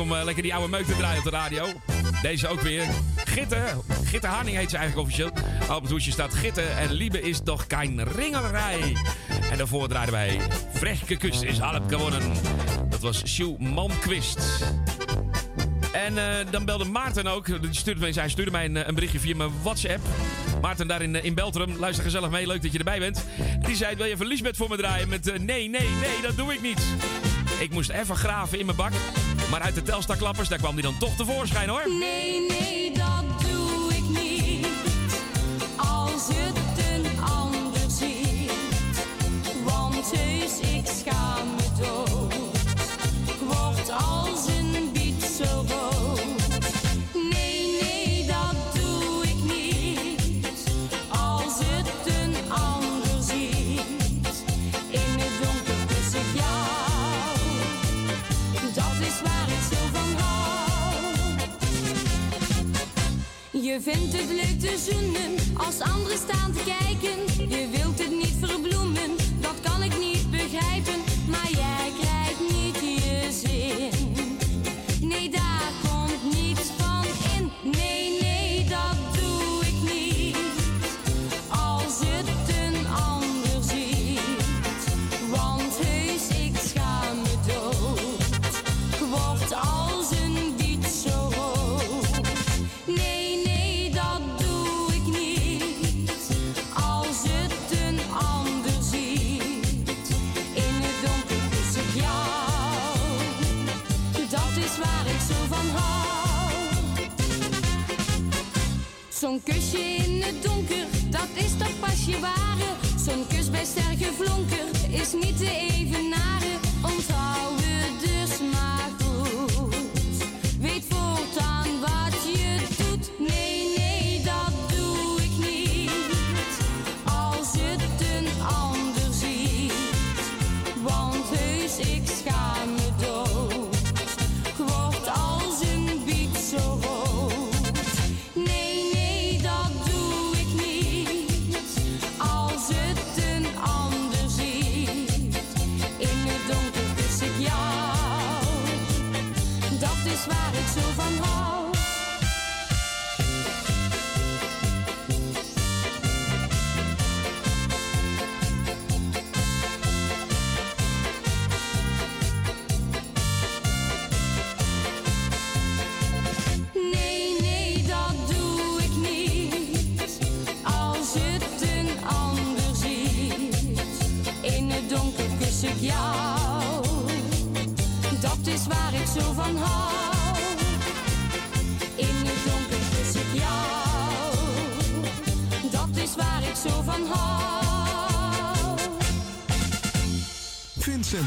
Om eh, lekker die oude meuk te draaien op de radio. Deze ook weer. Gitte. Gitte Haning heet ze eigenlijk officieel. Op het hoesje staat Gitte en Liebe is toch geen ringerij. En daarvoor draaiden wij Vrechtke Kust is halb gewonnen. Dat was Sjoe Manquist. En eh, dan belde Maarten ook. Hij stuurde mij een, eh, een berichtje via mijn WhatsApp. Maarten daar in, in Beltrum. Luister gezellig mee. Leuk dat je erbij bent. Die zei, wil je even Liesbeth voor me draaien? Met nee, nee, nee, dat doe ik niet. Ik moest even graven in mijn bak. Maar uit de Telstar-klappers, daar kwam die dan toch tevoorschijn hoor. Nee, nee, Je vindt het leuk te zoenen als anderen staan te kijken.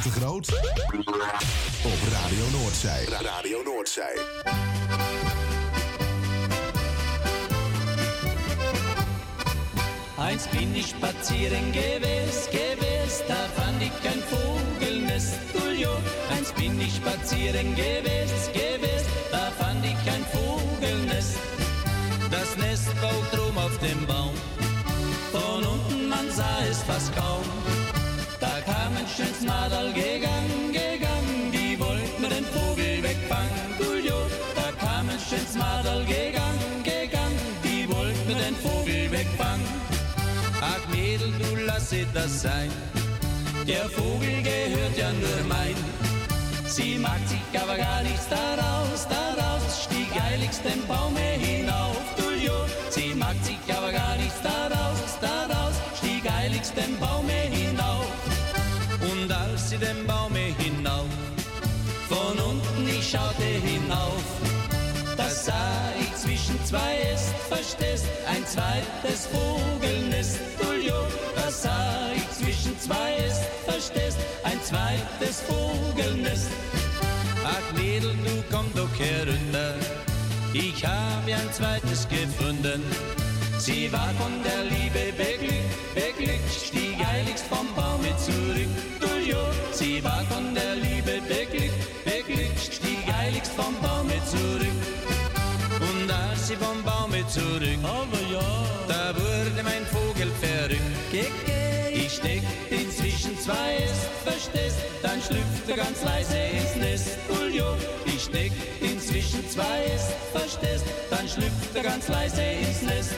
De Groot. Op Radio Noordzij. Radio Noordzij. Einst bin ich spazieren gewesen, gewesen, da fand ich kein Vogelnest. Einst bin ich spazieren gewesen, das sein. Der Vogel gehört ja nur mein. Sie mag sich aber gar nichts daraus, daraus stieg eiligst den Baum hinauf. Julio, sie mag sich aber gar nichts daraus, daraus stieg eiligst den Baum hinauf. Und als sie den Baum hinauf, von unten ich schaute hinauf, da sah ich zwischen zwei Äst, verstehst, ein zweites Vogelnest. Ach Mädel, du komm doch herunter, ich habe ein zweites gefunden. Sie war von der Liebe beglückt, beglückt, stieg eiligst vom Baume zurück. Julio, sie war von der Liebe beglückt, beglückt, stieg eiligst vom Baume zurück. Und als sie vom Baume zurück, aber ganz leise ins Nest. Julio, ich steck inzwischen zwei verstehst, dann schlüpft er ganz leise ins Nest.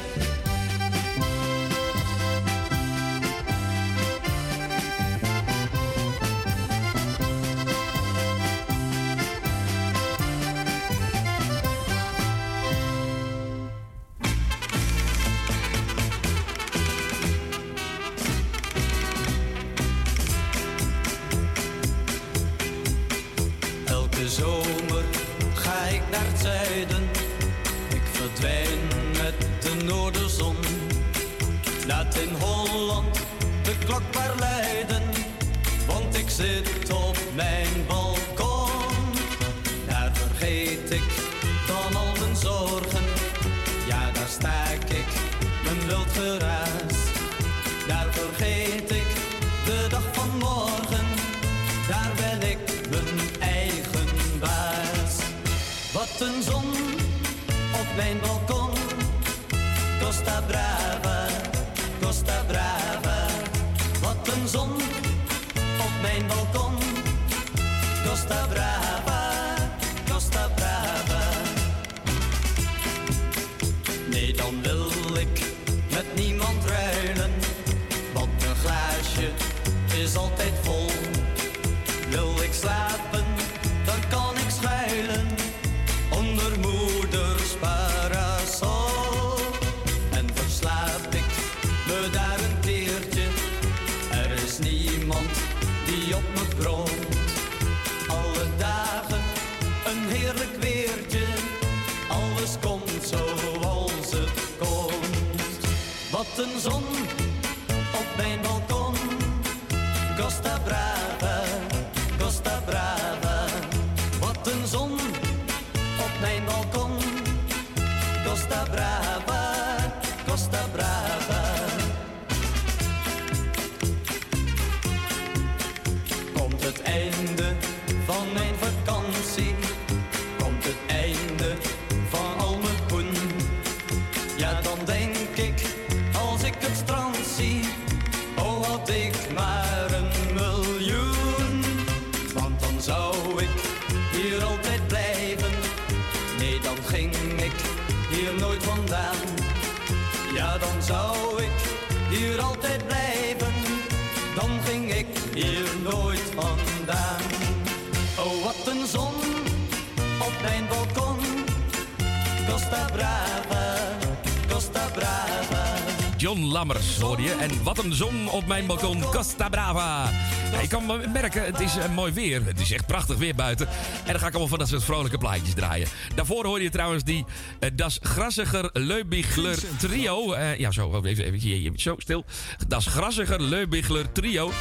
Je. En wat een zon op mijn balkon, Costa Brava. Ja, je kan merken, het is eh, mooi weer. Het is echt prachtig weer buiten. En dan ga ik allemaal van dat soort vrolijke plaatjes draaien. Daarvoor hoor je trouwens die eh, Das Grassiger Leubigler Trio. Eh, ja, zo, even, even zo, stil. Das Grassiger Leubigler Trio.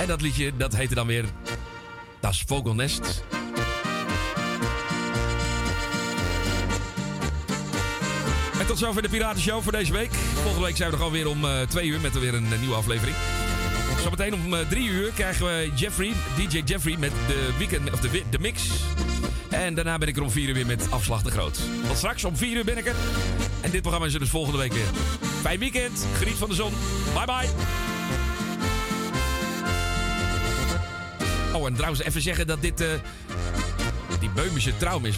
En dat liedje, dat heette dan weer Das Vogelnest. Tot zover de Piratenshow voor deze week. Volgende week zijn we er gewoon weer om eh, twee uur met weer een eh, nieuwe aflevering. Zometeen om eh, drie uur krijgen we Jeffrey, DJ Jeffrey met de, weekend, of de, mix. En daarna ben ik er om vier uur weer met Afslag de Groot. Tot straks om vier uur ben ik er. En dit programma is er dus volgende week weer. Fijn weekend, geniet van de zon. Bye bye. Oh, en trouwens even zeggen dat dit... Beumische traum is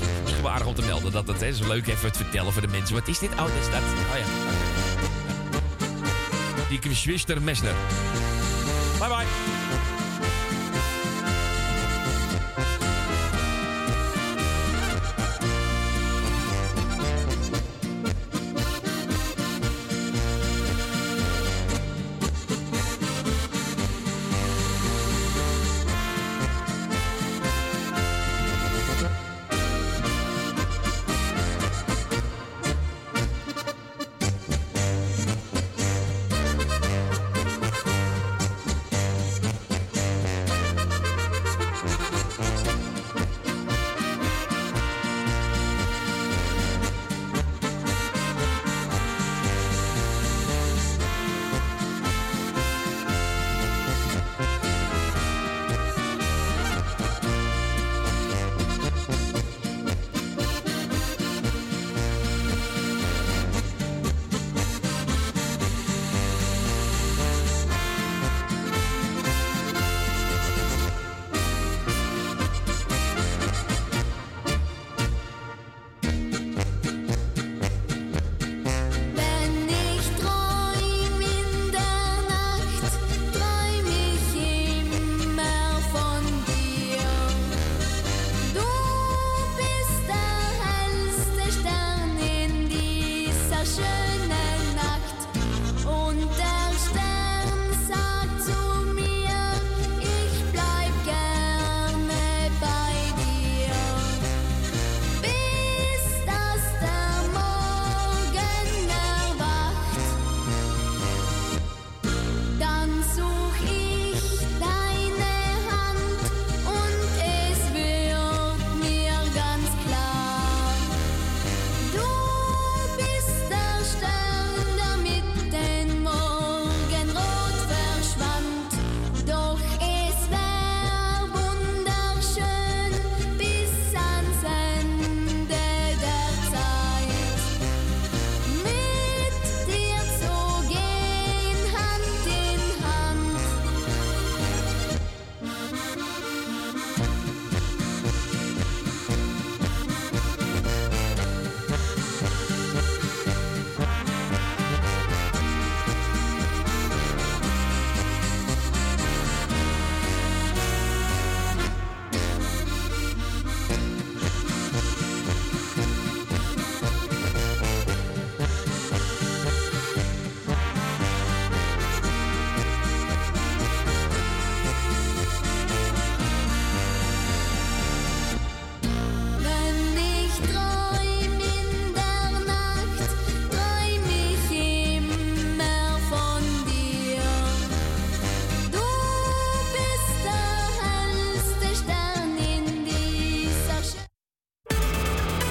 om te melden. Dat, dat hè, is leuk even te vertellen voor de mensen. Wat is dit? Oh, is dat. Oh ja. Die Geschwister Messner. Bye bye.